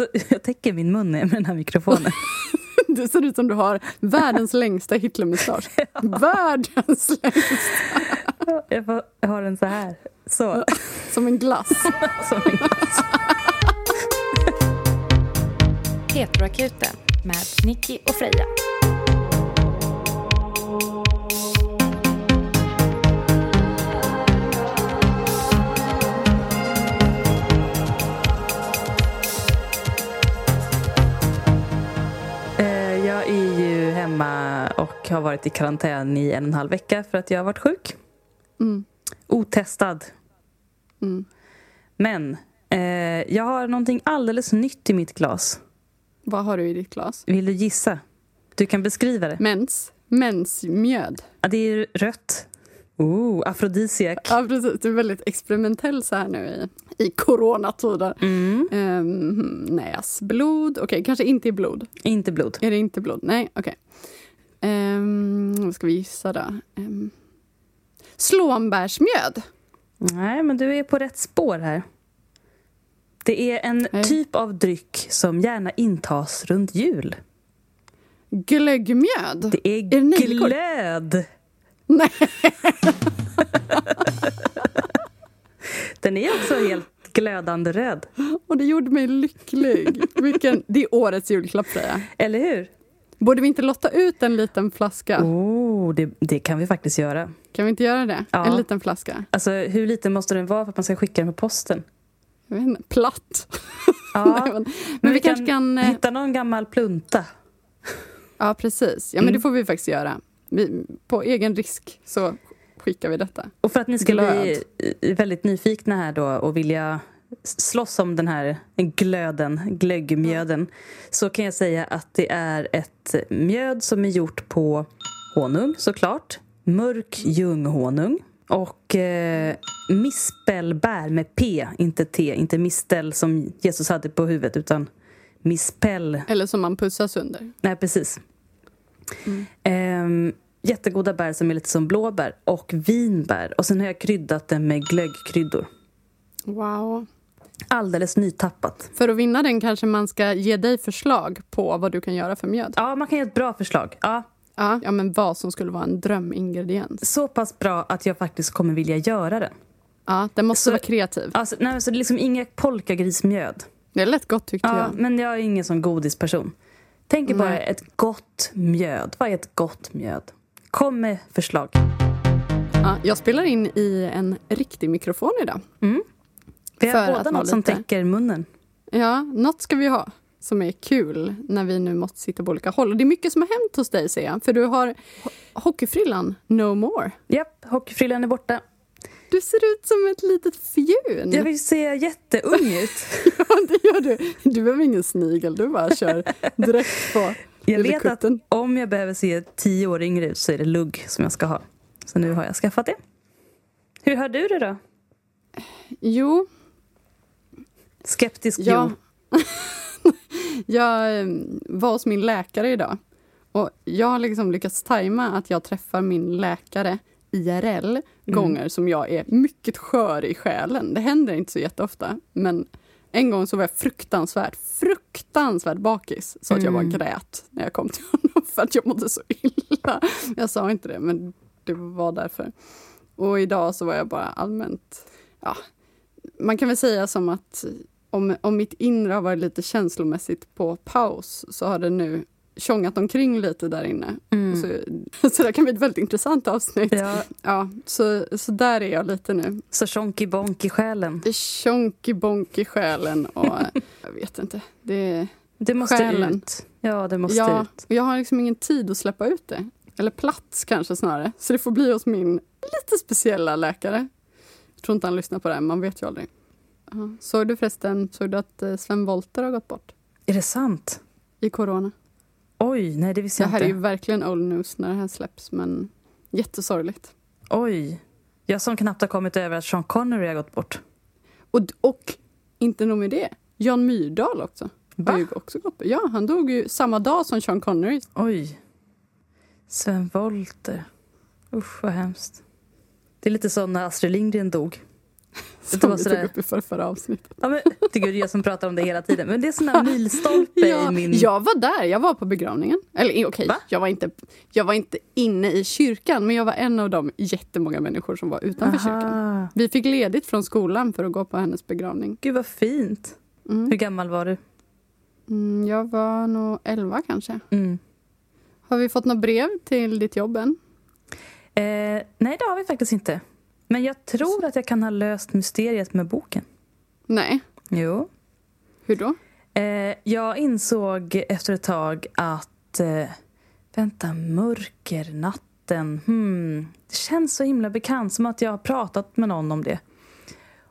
Alltså, jag täcker min mun med den här mikrofonen. Du ser ut som du har världens längsta Hitlermustasch. Världens längsta! Jag, får, jag har den så här. Så. Som en glass. Som en glass. Petroakuten med Nicky och Freja. Har varit i karantän i en och en halv vecka för att jag har varit sjuk. Mm. Otestad. Mm. Men eh, jag har någonting alldeles nytt i mitt glas. Vad har du i ditt glas? Vill du gissa? Du kan beskriva det. Mens. Mensmjöd. Ja, det är rött. Oh, afrodisiak. Ja, precis. Du är väldigt experimentell så här nu i, i coronatider. Mm. Um, näsblod. Okej, kanske inte i blod. Inte blod. Är det inte blod? Nej, okej. Ehm, vad ska vi gissa då? Um, slånbärsmjöd. Nej, men du är på rätt spår här. Det är en Nej. typ av dryck som gärna intas runt jul. Glöggmjöd. Det är, Är det glöd. Nej. Den är också helt glödande röd. Och det gjorde mig lycklig. Vilken, det är årets julklapp, Freja. Eller hur? Borde vi inte lotta ut en liten flaska? Oh, det, det kan vi faktiskt göra. Kan vi inte göra det? Ja. En liten flaska. Alltså, hur liten måste den vara för att man ska skicka den på posten? Jag vet inte, platt. Ja, Nej, men, men vi, kanske kan... eh, hitta någon gammal plunta. Ja, precis. Ja, men Mm. det får vi faktiskt göra. Vi, på egen risk så skickar vi detta. Och för att ni ska Glöd. bli väldigt nyfikna här då och vilja slåss om den här glöden, glöggmjöden, så kan jag säga att det är ett mjöd som är gjort på honung såklart, mörk ljunghonung och eh, mispelbär med P, inte T, inte mistel som Jesus hade på huvudet utan mispel Eller som man pussas under. Nej, precis. Ehm, jättegoda bär som är lite som blåbär och vinbär. Och sen har jag kryddat den med glöggkryddor. Wow. Alldeles nytappat. För att vinna den kanske man ska ge dig förslag på vad du kan göra för mjöd. Ja, man kan ge ett bra förslag. Ja, Ja, ja men vad som skulle vara en drömingrediens. så pass bra att jag faktiskt kommer vilja göra den. Ja, den måste Så- vara kreativ. Alltså, nej, så det är liksom inga polkagrismjöd. Det är lätt gott tyckte Ja, jag. men jag är ingen sån godisperson. Tänk er bara Nej. ett gott mjöd. Vad är ett gott mjöd? Kom med förslag. Ja, jag spelar in i en riktig mikrofon idag. Vi har att båda något som täcker munnen. Ja, något ska vi ha som är kul när vi nu måste sitta på olika håll. Och det är mycket som har hänt hos dig ser jag. För du har ho- hockeyfrillan No More. Japp, hockeyfrillan är borta. Du ser ut som ett litet fjun. Jag vill se jätteung ut. Ja, det gör du. Du behöver ingen snigel, du bara kör direkt på Jag vet att kutten. om jag behöver se tio år yngre ut så är det lugg som jag ska ha. Så nu har jag skaffat det. Hur har du det då? Jo, Skeptisk Ja. Jag eh, var hos min läkare idag. Och jag har liksom lyckats tajma att jag träffar min läkare IRL gånger som jag är mycket skör i själen. Det händer inte så jätteofta. Men en gång så var jag fruktansvärt, fruktansvärt bakis. Så att jag bara Mm. grät när jag kom till honom för att jag mådde så illa. Jag sa inte det, men det var därför. Och idag så var jag bara allmänt, ja, man kan väl säga som att om, om mitt inre har varit lite känslomässigt på paus så har det nu tjongat omkring lite där inne. Mm. Så, så det kan bli ett väldigt intressant avsnitt. Ja, Ja, så, så där är jag lite nu. så tjonky bonk i själen. Tjonky bonk i själen och jag vet inte. Det, Det måste Själen. ut. Ja, det måste ja, ut. jag har liksom ingen tid att släppa ut det. Eller plats kanske snarare. Så det får bli hos min lite speciella läkare. Jag tror inte han lyssnar på det här, man vet ju aldrig. Ja. Såg du förresten såg du att eh, Sven Wollter har gått bort Är det sant? i corona? Oj, nej det visste Det jag här är inte. ju verkligen old news när det här släpps, men jättesorgligt. Oj. Jag som knappt har kommit över att Sean Connery har gått bort. Och, och inte nog med det, Jan Myrdal också. Ju också gått bort. Ja, han dog ju samma dag som Sean Connery. Oj. Sven Wollter. Usch, vad hemskt. Det är lite som när Astrid Lindgren dog. Som Det var vi sådär- tog upp i förra, förra avsnittet. Ja, men, tycker jag som pratar om det hela tiden. Men det är sån här milstolpe Ja, i min... Jag var där, jag var på begravningen. Eller eh, okej, Va? jag, var inte, jag var inte inne i kyrkan men jag var en av de jättemånga människor som var utanför kyrkan. Aha. Vi fick ledigt från skolan för att gå på hennes begravning. Gud vad fint. Mm. Hur gammal var du? Mm, jag var nog 11 kanske. Mm. Har vi fått något brev till ditt jobb än? Eh, nej, det har vi faktiskt inte. Men jag tror att jag kan ha löst mysteriet med boken. Nej. Jo. Hur då? Eh, jag insåg efter ett tag att... Eh, vänta, mörker, natten. Hmm, det känns så himla bekant, som att jag har pratat med någon om det.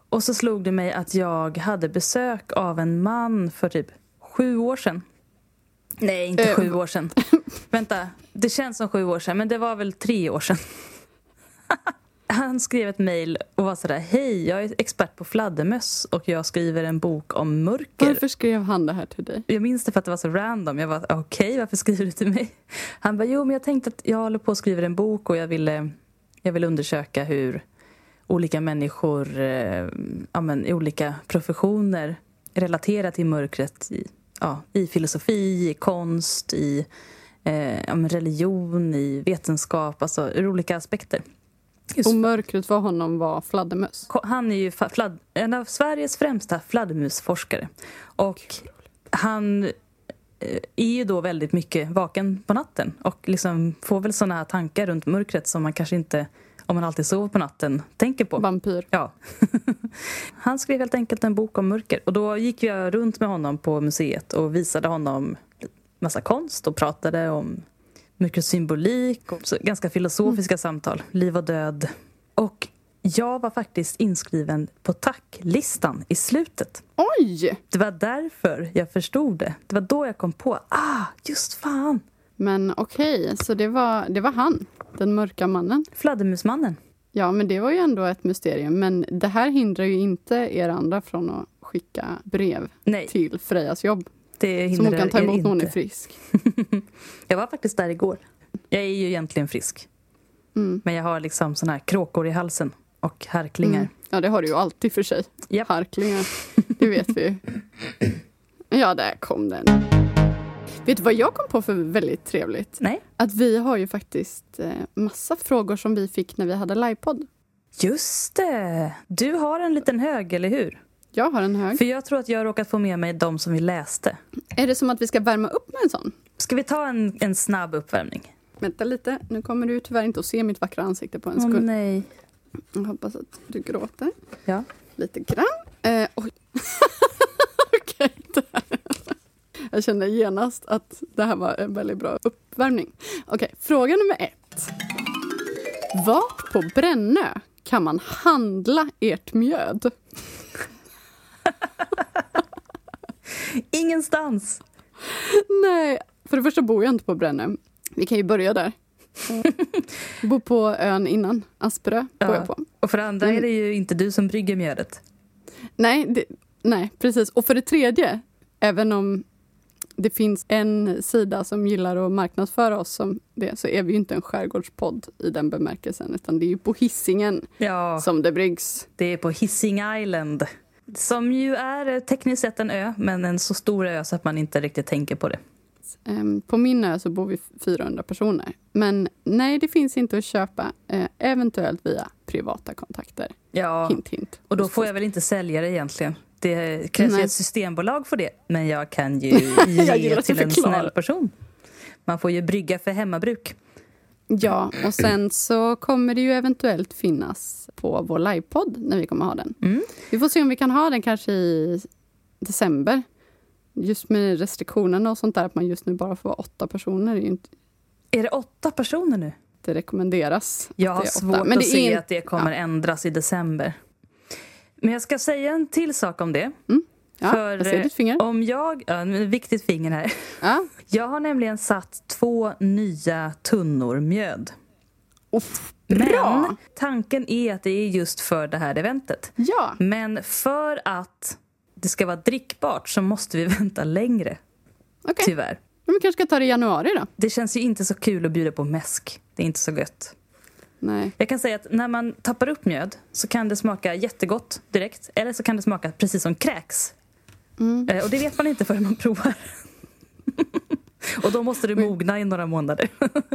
Och så slog det mig att jag hade besök av en man för typ sju år sedan. Nej, inte Eh, sju år sedan. Vänta, det känns som sju år sedan, men det var väl tre år sedan. Han skrev ett mejl och var sådär, hej, jag är expert på fladdermöss och jag skriver en bok om mörker. Varför skrev han det här till dig? Jag minns det för att det var så random. Jag var okej, varför skriver du till mig? Han bara, jo men jag tänkte att jag håller på att skriva en bok och jag ville, jag vill undersöka hur olika människor eh, ja, men, i olika professioner relaterar till mörkret i, ja, i filosofi, i konst, i eh, ja, religion, i vetenskap, alltså ur olika aspekter. Och mörkret för honom var fladdermöss. han är ju fladd, en av Sveriges främsta fladdermusforskare. Och han eh, är ju då väldigt mycket vaken på natten och liksom får väl såna här tankar runt mörkret som man kanske inte, om man alltid sover på natten, tänker på. Vampyr. Ja. Han skrev helt enkelt en bok om mörker. Och då gick jag runt med honom på museet och visade honom massa konst och pratade om mycket symbolik och ganska filosofiska samtal. Liv och död. Och jag var faktiskt inskriven på tacklistan i slutet. Oj! Det var därför jag förstod det. Det var då jag kom på, ah, just fan. Men okej, så det var, det var han, den mörka mannen. Fladdermusmannen. Ja, men det var ju ändå ett mysterium. Men det här hindrar ju inte er andra från att skicka brev Nej, till Frejas jobb. Det Som hon hindrar kan ta emot när hon är frisk. Jag var faktiskt där igår. Jag är ju egentligen frisk. Mm. Men jag har liksom såna här kråkor i halsen och harklingar. Mm. Ja, det har du ju alltid för sig. Japp. Harklingar, det vet vi ju. Ja, där kom den. Vet du vad jag kom på för väldigt trevligt? Nej. Att vi har ju faktiskt eh, massa frågor som vi fick när vi hade livepodd. Just det! Du har en liten hög, eller hur? Jag har en hög. För jag tror att jag har råkat få med mig de som vi läste. Är det som att vi ska värma upp med en sån? Ska vi ta en, en snabb uppvärmning? Vänta lite, nu kommer du tyvärr inte att se mitt vackra ansikte på en Åh sekund. nej. Jag hoppas att du gråter. Ja. Lite grann. Eh, oj. Okej, där. Jag kände genast att det här var en väldigt bra uppvärmning. Okej, fråga nummer ett. Var på Brännö kan man handla ert mjöd? Ingenstans! Nej, för det första bor jag inte på Brännö. Vi kan ju börja där. Jag bor på ön innan, Asperö bor Ja. jag på. Och för det andra Mm. är det ju inte du som brygger mjödet. Nej, det, nej, precis. Och för det tredje, även om det finns en sida som gillar att marknadsföra oss som det, så är vi ju inte en skärgårdspodd i den bemärkelsen, utan det är ju på hissingen Ja, som det bryggs. det är på Hising Island. Som ju är eh, tekniskt sett en ö, men en så stor ö så att man inte riktigt tänker på det. Ehm, På min ö så bor vi 400 personer. Men nej, det finns inte att köpa, eh, eventuellt via privata kontakter. Ja, Hint, hint. och då får jag väl inte sälja det egentligen. Det krävs ju ett systembolag för det, men jag kan ju ge till en snäll person. Man får ju brygga för hemmabruk. Ja, och sen så kommer det ju eventuellt finnas på vår livepodd när vi kommer ha den. Mm. Vi får se om vi kan ha den kanske i december. Just med restriktionerna och sånt där, att man just nu bara får vara åtta personer, är inte Är det åtta personer nu? det rekommenderas. Jag har svårt. Men att se inte- att det kommer ändras i december. Men jag ska säga en till sak om det. Ja, För, jag ser eh, ditt finger. Om jag, ja, men viktigt finger här. Ja. Jag har nämligen satt två nya tunnor mjöd. Men bra! tanken är att det är just för det här eventet. Ja, Men för att det ska vara drickbart så måste vi vänta längre, okej. tyvärr. Men vi kanske ska ta det i januari då. Det känns ju inte så kul att bjuda på mäsk. Det är inte så gött. Nej. Jag kan säga att när man tappar upp mjöd så kan det smaka jättegott direkt. Eller så kan det smaka precis som kräks. Mm. Eh, och det vet man inte förrän man provar. och då måste det mogna i några månader.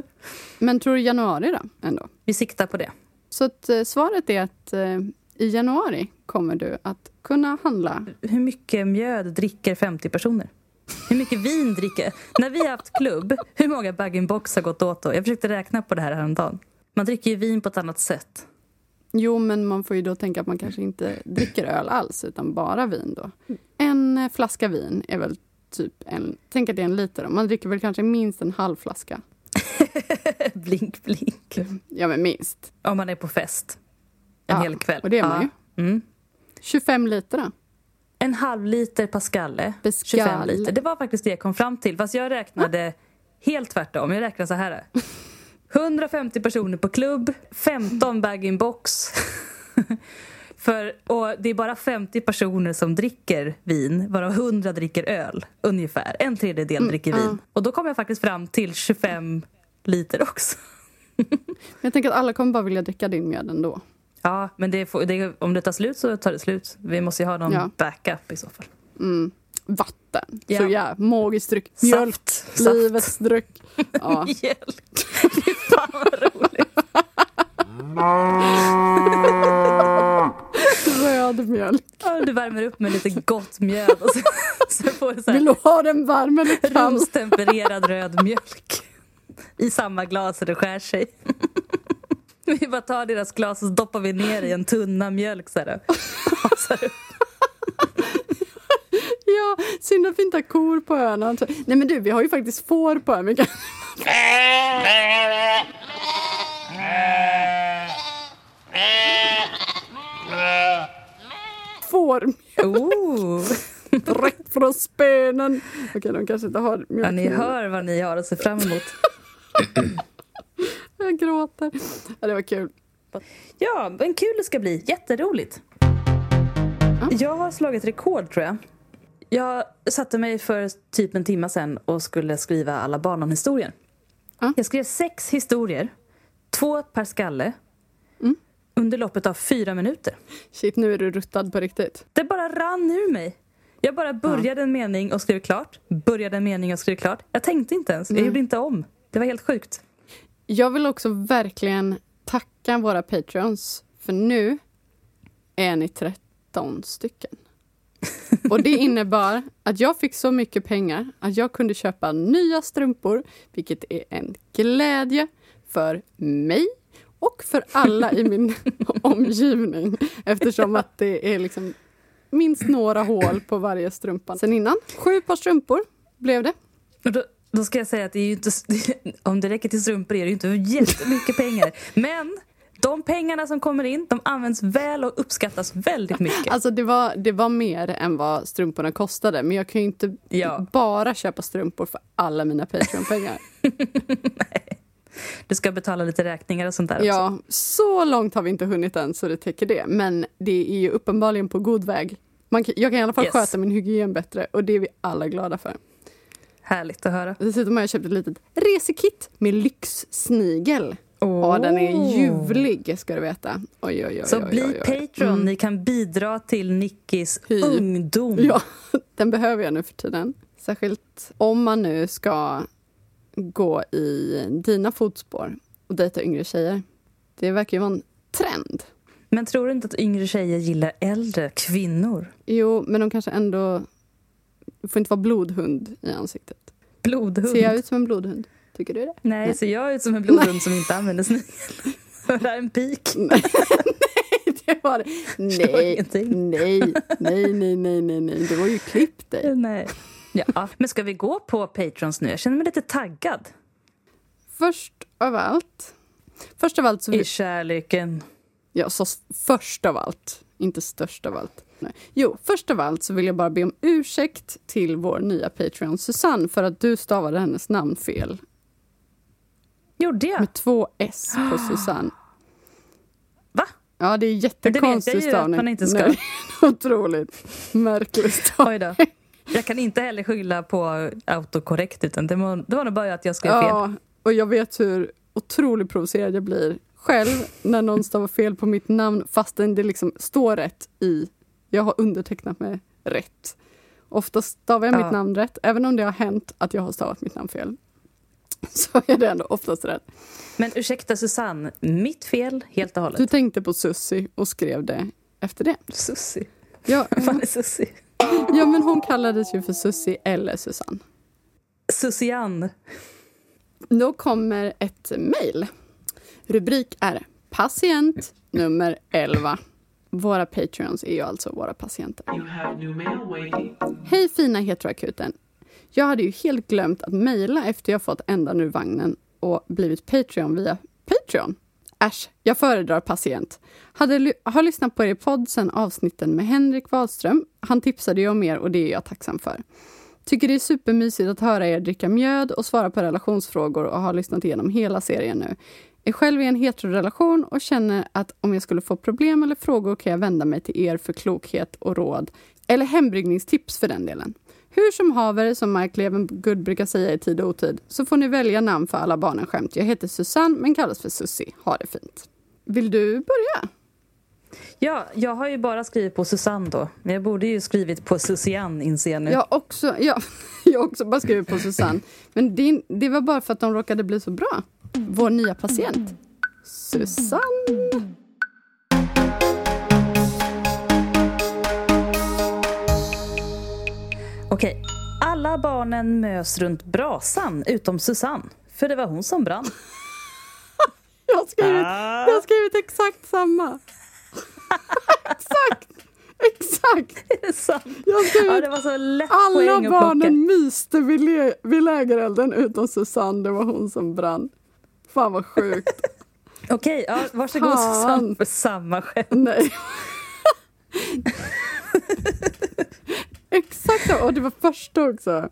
Men tror du januari då, ändå? Vi siktar på det. Så att, eh, svaret är att eh, i januari kommer du att kunna handla. Hur mycket mjöd dricker 50 personer? Hur mycket vin dricker... När vi har haft klubb, hur många bag-in-box har gått åt då? Jag försökte räkna på det här häromdagen. Man dricker ju vin på ett annat sätt. Jo, men man får ju då tänka att man kanske inte dricker öl alls, utan bara vin då. En eh, flaska vin är väl typ en... Tänk att det är en liter. Då. Man dricker väl kanske minst en halv flaska. blink, blink. Ja, men minst. Om man är på fest en Ja, hel kväll. och det är man ju. Mm. 25 liter då? En halv liter Pascalle, Pascal. 25 liter. Det var faktiskt det jag kom fram till. Fast jag räknade helt tvärtom. Jag räknade så här. 150 personer på klubb, 15 bag-in-box. För, och det är bara 50 personer som dricker vin, varav 100 dricker öl. Ungefär. En tredjedel dricker ja. vin. Och då kom jag faktiskt fram till 25 liter också. Jag tänker att alla kommer bara vilja dricka din mjöd ändå. Ja, men det får, det, om det tar slut så tar det slut. Vi måste ju ha någon Ja. backup i så fall. Mm. Vatten. Ja. Så ja, magisk dryck. Mjölk. Saft. Livets dryck. Ja. Mjölk. Fy fan vad roligt. Röd mjölk. Ja, Du värmer upp med lite gott mjöd och så, så får du så Vill här du ha den varm eller kall? rumstempererad röd mjölk i samma glas så det skär sig. Vi bara tar deras glas och doppar vi ner i en tunna mjölk så här. Och så här. Ja, synd att vi inte har kor på öarna. Nej men du, vi har ju faktiskt får på ön. Vi kan- Får Oh. direkt från spenen. Okej, de kanske inte har mjölk. Ja, ni hör vad ni har att se fram emot. Jag gråter. Ja, det var kul. Ja, men kul det ska bli. Jätteroligt. Jag har slagit rekord, tror jag. Jag satte mig för typ en timme sen och skulle skriva alla barnhistorier. Ja. Jag skrev sex historier, två per skalle, Mm. under loppet av fyra minuter. Shit, nu är du ruttad på riktigt. Det bara rann ur mig. Jag bara började en mening och skrev klart. Började en mening och skrev klart. Jag tänkte inte ens. Jag gjorde inte om. Det var helt sjukt. Jag vill också verkligen tacka våra patreons, för nu är ni 13 stycken. Och det innebar att jag fick så mycket pengar att jag kunde köpa nya strumpor, vilket är en glädje för mig och för alla i min omgivning eftersom att det är liksom minst några hål på varje strumpa. Sen innan, sju par strumpor blev det. Då, då ska jag säga att det är inte, om det räcker till strumpor är det ju inte jättemycket pengar. Men de pengarna som kommer in, de används väl och uppskattas väldigt mycket. Alltså det var, det var mer än vad strumporna kostade men jag kan ju inte Ja. bara köpa strumpor för alla mina Patreon-pengar. Du ska betala lite räkningar och sånt där också. ja, så långt har vi inte hunnit än så det täcker det. Men det är ju uppenbarligen på god väg. Man jag kan i alla fall Yes. sköta min hygien bättre och det är vi alla glada för. Härligt att höra. Dessutom har jag köpt ett litet resekit med lyxsnigel. Ja, den är ljuvlig ska du veta. Oj, oj, oj, Så bli. Patreon. Mm. Ni kan bidra till Nickis Hy. ungdom. Ja, den behöver jag nu för tiden. Särskilt om man nu ska gå i dina fotspår och dejta yngre tjejer. Det verkar ju vara en trend. Men tror du inte att yngre tjejer gillar äldre kvinnor? Jo, men de kanske ändå... Det får inte vara blodhund i ansiktet. Blodhund? Ser jag ut som en blodhund? Tycker du det? Nej, ser jag ut som en blodhund som inte använder snigel? Var det här en pik? Nej, det var det. Nej, nej, nej, nej, nej, nej, nej. Du har ju klippt dig. Nej. Ja. Men ska vi gå på Patrons nu? Jag känner mig lite taggad. Först av allt. Först av allt så I kärleken. Jag sa s- först av allt, inte störst av allt. Nej. Jo, först av allt så vill jag bara be om ursäkt till vår nya Patreon Susanne för att du stavade hennes namn fel. Gjorde jag? Med två S på Susanne. Va? Ja, det är Men det vet jättekonstig jag ju att stavning. man inte ska. Nej, otroligt märklig stavning. Jag kan inte heller skylla på autokorrekt utan det var, det var nog bara att jag skrev fel. Ja, och jag vet hur otroligt provocerad jag blir själv när någon stavar fel på mitt namn fastän det liksom står rätt i... Jag har undertecknat mig rätt. Ofta stavar jag Ja. mitt namn rätt, även om det har hänt att jag har stavat mitt namn fel. Så är det ändå oftast rätt. Men ursäkta Susanne, mitt fel helt och hållet. Du tänkte på Sussi och skrev det efter det. Sussi. Ja, Vad fan är Sussi? ja men hon kallades ju för Sussi eller Susanne. Susian. Då kommer ett mejl. Rubrik är patient nummer 11. Våra patreons är ju alltså våra patienter. Hej fina heteroakuten. Jag hade ju helt glömt att mejla efter jag fått ändan ur vagnen och blivit Patreon via Patreon. Äsch, jag föredrar patient. Hade, har lyssnat på er podd sen avsnitten med Henrik Wahlström. Han tipsade ju om er och det är jag tacksam för. Tycker det är supermysigt att höra er dricka mjöd och svara på relationsfrågor och har lyssnat igenom hela serien nu. Är själv i en heterorelation och känner att om jag skulle få problem eller frågor kan jag vända mig till er för klokhet och råd. Eller hembryggningstips för den delen. Hur som haver, som Mark Levengood brukar säga i tid och otid, så får ni välja namn för alla barnen skämt. Jag heter Susanne men kallas för Sussi. Ha det fint. Vill du börja? Ja, jag har ju bara skrivit på Susanne då. Men jag borde ju skrivit på Susian inser jag nu. Jag också, ja, jag också bara skrivit på Susanne. Men det, det var bara för att de råkade bli så bra. Vår nya patient. Susanne. Okej. Alla barnen mös runt brasan utom Susanne. För det var hon som brann. Jag har skrivit, Ah. jag har skrivit exakt samma. exakt! Exakt! Är det sant? Jag har skrivit Ja, det var så lätt Alla barnen myste vid, le- vid lägerelden utom Susanne, det var hon som brann. Fan vad sjukt. Okej, ja, varsågod Fan. Susanne för samma skämt. Nej. Exakt så, och det var första också.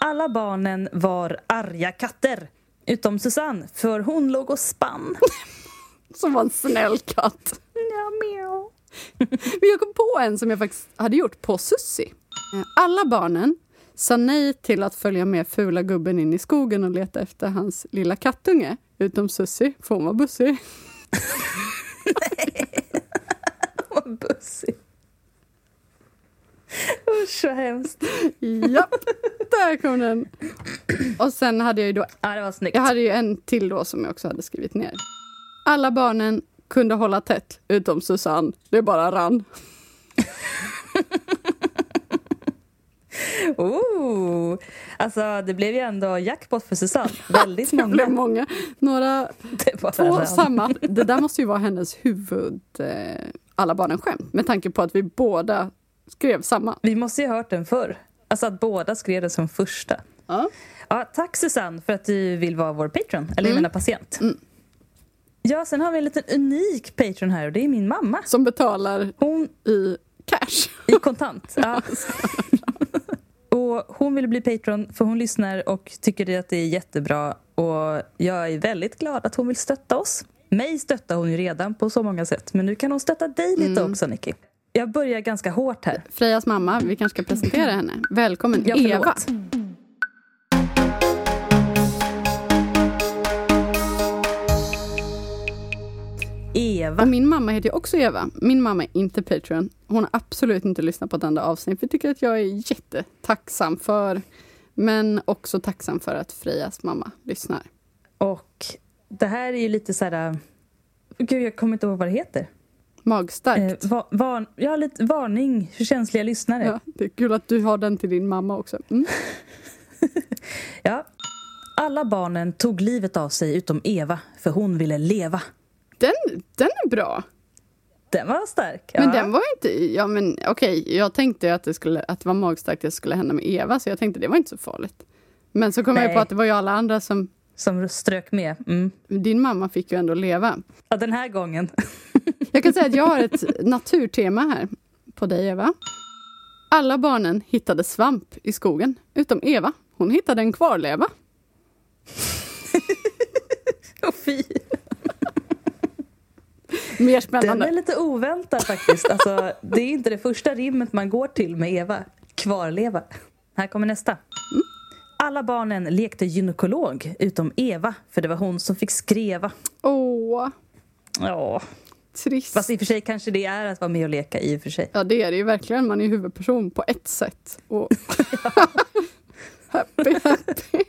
Alla barnen var arga katter. Utom Susanne, för hon låg och spann. Som var en snäll katt. Ja, miau. Men jag kom på en som jag faktiskt hade gjort på Sussi. Eh, Alla barnen sa nej till att följa med fula gubben in i skogen och leta efter hans lilla kattunge. Utom Sussi, för hon var bussig. Vad bussig. Usch, vad hemskt. Japp, där kom den. Och sen hade jag ju då Ja, det var snyggt. Jag hade ju en till då som jag också hade skrivit ner. Alla barnen kunde hålla tätt, utom Susanne. Det bara rann. Oh, alltså, det blev ju ändå jackpot för Susanne. Väldigt Det blev många. många. Några, två rann. samma. Det där måste ju vara hennes huvud, eh, alla barnen skämt. Med tanke på att vi båda skrev samma. Vi måste ju ha hört den förr. Alltså att båda skrev det som första. Ja. Ja, tack Susanne för att du vill vara vår patron, eller jag menar patient. Mm. Ja, sen har vi en liten unik patron här och det är min mamma. Som betalar Hon i cash. i kontant. Ja. och hon vill bli patron för hon lyssnar och tycker att det är jättebra. Och jag är väldigt glad att hon vill stötta oss. Mig stöttar hon ju redan på så många sätt, men nu kan hon stötta dig lite Mm. också, Nicky. Jag börjar ganska hårt här. Frejas mamma, vi kanske ska presentera henne. Välkommen Ja, Eva. Eva. Och min mamma heter ju också Eva. Min mamma är inte Patreon. Hon har absolut inte lyssnat på ett enda avsnitt. För jag tycker att jag är jättetacksam för. Men också tacksam för att Frejas mamma lyssnar. Och det här är ju lite så här... Gud, jag kommer inte ihåg vad det heter. Magstarkt. Eh, va, van, ja, lite varning för känsliga lyssnare. ja, det är kul att du har den till din mamma också. Mm. Ja. Alla barnen tog livet av sig utom Eva, för hon ville leva. Den, den är bra. Den var stark. Men ja. den var inte... Ja, men okej. Jag tänkte att det, skulle, att det var magstarkt att det skulle hända med Eva. Så jag tänkte det var inte så farligt. Men så kom jag Nej. på att det var ju alla andra som... Som strök med. Mm. Din mamma fick ju ändå leva. Ja, den här gången. Jag kan säga att jag har ett naturtema här på dig, Eva. Alla barnen hittade svamp i skogen, utom Eva. Hon hittade en kvarleva. Åh, fy. Mer Den spännande. är lite oväntad faktiskt. Alltså, det är inte det första rimmet man går till med Eva. Kvarleva. Här kommer nästa. Alla barnen lekte gynekolog utom Eva, för det var hon som fick skreva. Åh. Ja, Trist. fast i och för sig kanske det är att vara med och leka i och för sig. Ja, det är det ju verkligen. Man är huvudperson på ett sätt. Och happy, happy.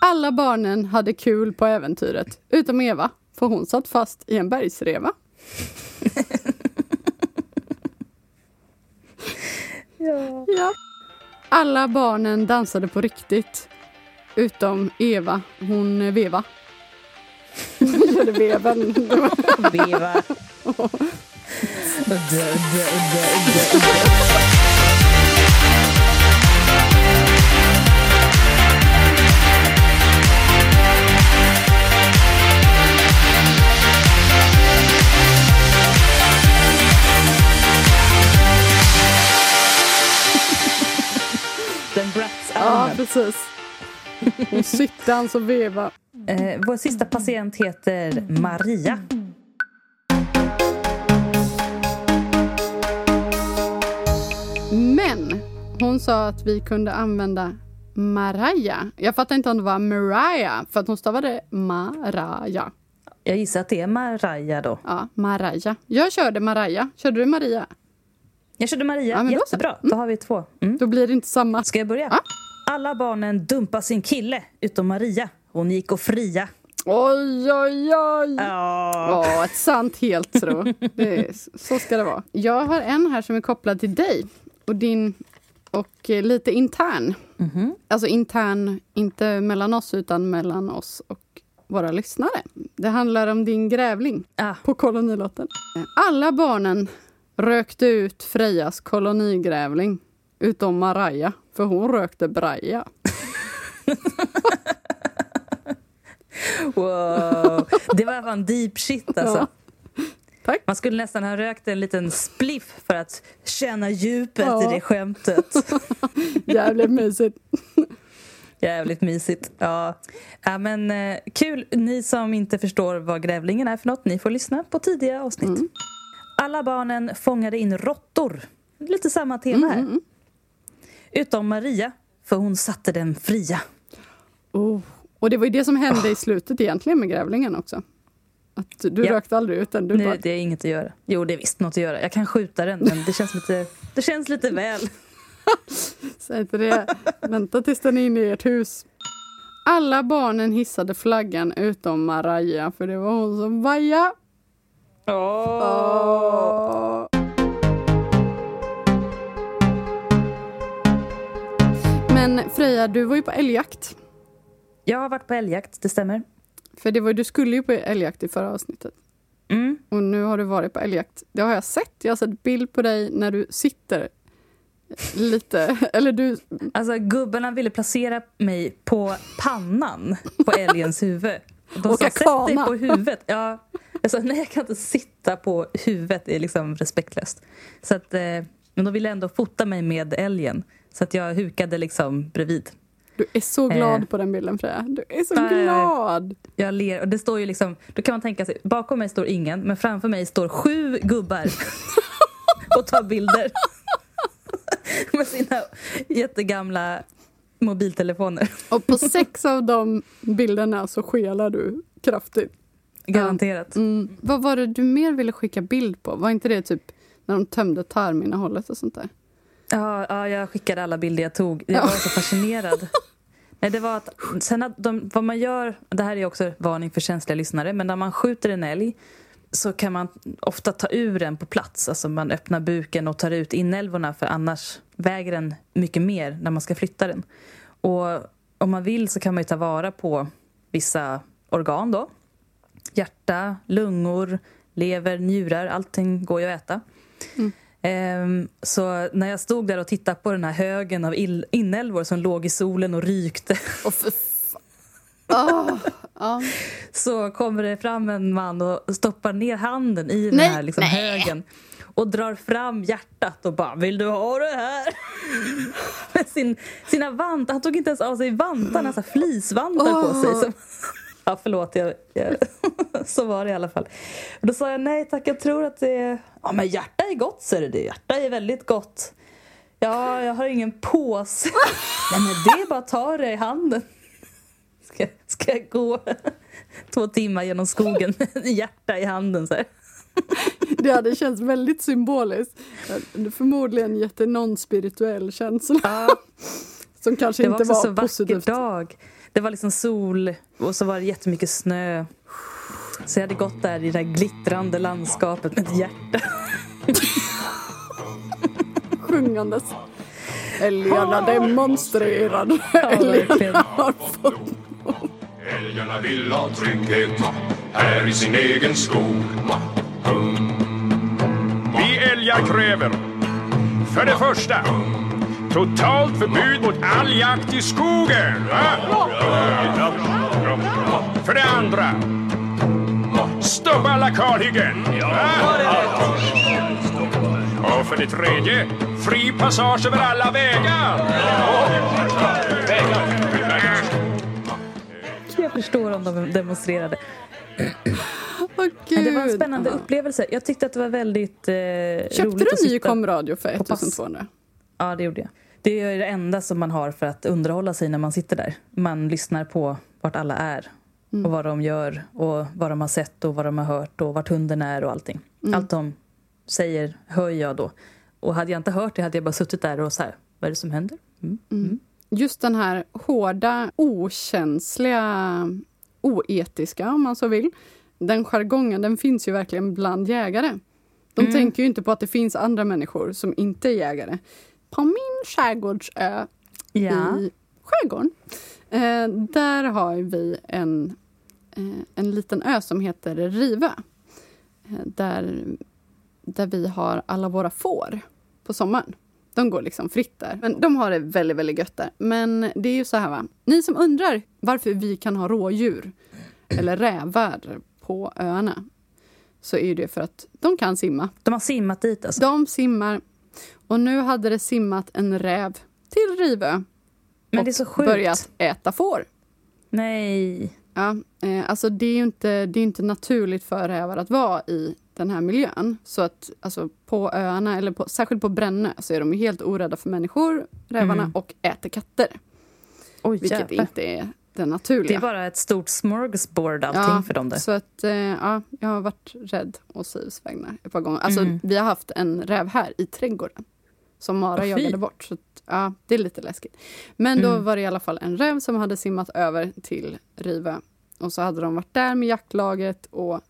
Alla barnen hade kul på äventyret, utom Eva, för hon satt fast i en bergsreva. Ja. Ja. Alla barnen dansade på riktigt, utom Eva, hon veva. Eller veven. Veva. Den Ja, Bratz-armen. precis. Hon sittans och veva. Eh, vår sista patient heter Maria. Men hon sa att vi kunde använda Maraya. Jag fattar inte om det var Mariah, för att hon stavade Maraya. Jag gissar att det är Maria då. Ja, Maraya. Jag körde Maraya. Körde du Maria? Jag körde Maria. Ja, men då så. Jättebra. Då har vi två. Mm. Då blir det inte samma. Ska jag börja? Ja. Alla barnen dumpade sin kille, utom Maria. Hon gick och fria. Oj, oj, oj! Ja. Ja, ett sant. Det är, så ska det vara. Jag har en här som är kopplad till dig och din och eh, lite intern. Mhm. Alltså intern, inte mellan oss utan mellan oss och våra lyssnare. Det handlar om din grävling Ah, på kolonilotten. Alla barnen rökte ut Frejas kolonigrävling utom Maraja, för hon rökte braja. wow. Det var fan deep shit alltså. Ja. Tack. Man skulle nästan ha rökt en liten spliff för att känna djupet Ja. i det skämtet. Jävligt mysigt. Jävligt mysigt. Ja. ja men eh, kul. Ni som inte förstår vad grävlingen är för något, ni får lyssna på tidiga avsnitt. Mm. Alla barnen fångade in råttor. Lite samma tema här. Mm. Utom Maria, för hon satte dem fria. Oh. Och det var ju det som hände i slutet egentligen med grävlingen också. Att du Ja. rökte aldrig ut den. Du Nu, bara, det är inget att göra. Jo, det är visst något att göra. Jag kan skjuta den, men det känns lite, det känns lite väl. säg inte det. Vänta tills den är inne i ert hus. Alla barnen hissade flaggan utom Maraja, för det var hon som vajade. Åh. Men Freja, du var ju på älgjakt. Jag har varit på älgjakt, det stämmer. För det var, du skulle ju på älgjakt i förra avsnittet. Mm. Och nu har du varit på älgjakt. Det har jag sett. Jag har sett bild på dig när du sitter lite, eller du, Alltså, gubbarna ville placera mig på pannan på älgens huvud. De Åka sa, sätt dig kana." på huvudet. Ja, jag sa, nej jag kan inte sitta på huvudet, det är liksom respektlöst. Så att, eh, men de ville ändå fota mig med älgen. Så att jag hukade liksom bredvid. du är så glad Eh. på den bilden Freja. Du är så nej. glad! Jag ler och det står ju liksom, då kan man tänka sig, bakom mig står ingen, men framför mig står sju gubbar och tar bilder. med sina jättegamla mobiltelefoner. Och på sex av de bilderna så skelar du kraftigt. Garanterat. Mm. Vad var det du mer ville skicka bild på? Var inte det typ när de tömde tarminnehållet och sånt där? Ja, ja, jag skickade alla bilder jag tog. Jag var så fascinerad. Nej, det var att, sen att de, vad man gör, det här är också varning för känsliga lyssnare, men när man skjuter en älg så kan man ofta ta ur den på plats. Alltså man öppnar buken och tar ut inälvorna för annars väger den mycket mer när man ska flytta den. Och om man vill så kan man ju ta vara på vissa organ då. Hjärta, lungor, lever, njurar, allting går ju att äta. Ehm, så när jag stod där och tittade på den här högen av inälvor som låg i solen och rykte Och Ah, ja. så kommer det fram en man och stoppar ner handen i den Nej, här liksom högen och drar fram hjärtat och bara “Vill du ha det här?” Med sin, sina vantar. Han tog inte ens av sig vantarna, så här fleecevantar på sig. Som, ja, förlåt, jag, jag, så var det i alla fall. Och då sa jag nej tack, jag tror att det är... Ja, men hjärta är gott, säger du. Hjärta är väldigt gott. Ja, jag har ingen påse. nej, men det är bara att ta det i handen. Ska, ska jag gå två timmar genom skogen med hjärta i handen? Så här? Det hade känts väldigt symboliskt. Förmodligen gett en non-spirituell känsla. Ja, Som kanske det var inte också var, så positivt. vacker dag. Det var liksom sol och så var det jättemycket snö. Så jag hade gått där i det där glittrande landskapet med ett hjärta. Sjungandes. Älgarna demonstrerade. verkligen. Älgarna har fått Älgarna vill ha trygghet här i sin egen skog. Vi älgar kräver för det första totalt förbud mot all jakt i skogen. Va? För det andra stoppa alla kalhyggen. Och för det tredje fri passage över alla vägar. Jag förstår om de demonstrerade. Åh, Men det var en spännande upplevelse. Jag tyckte att det var väldigt eh, Köpte roligt du en ny komradio för på pass. 1200? Ja, det gjorde jag. Det är det enda som man har för att underhålla sig när man sitter där. Man lyssnar på vart alla är och vad de gör och vad de har sett och vad de har hört och vart hunden är och allting. Allt de säger hör jag då. Och hade jag inte hört det hade jag bara suttit där och så här, vad är det som händer? Mm. Just den här hårda, okänsliga, oetiska om man så vill. Den jargongen den finns ju verkligen bland jägare. De tänker ju inte på att det finns andra människor som inte är jägare. På min skärgårdsö Ja. i skärgården. Eh, där har vi en, eh, en liten ö som heter Rivö. Eh, där, där vi har alla våra får på sommaren. De går liksom fritt där. Men de har det väldigt, väldigt gött där. Men det är ju så här va. Ni som undrar varför vi kan ha rådjur eller rävar på öarna så är det för att de kan simma. De har simmat dit alltså. De simmar. Och nu hade det simmat en räv till Rivö Men det är så sjukt. börjat äta får. Nej. Ja, eh, alltså det är ju inte, det är inte naturligt för rävar att vara i den här miljön. Så att alltså, på öarna, eller på, särskilt på Brännö, så är de helt orädda för människor, rävarna, Mm. och äter katter. Oj, Vilket jävlar. inte är det naturliga. Det är bara ett stort smorgasbord allting för dem där. Så att, eh, ja, jag har varit rädd å Sivs vägnar ett par gånger. Alltså, Mm. Vi har haft en räv här i trädgården som Mara jagade bort. Så att, ja, det är lite läskigt. Men då Mm. var det i alla fall en räv som hade simmat över till Rivö. Och så hade de varit där med jaktlaget och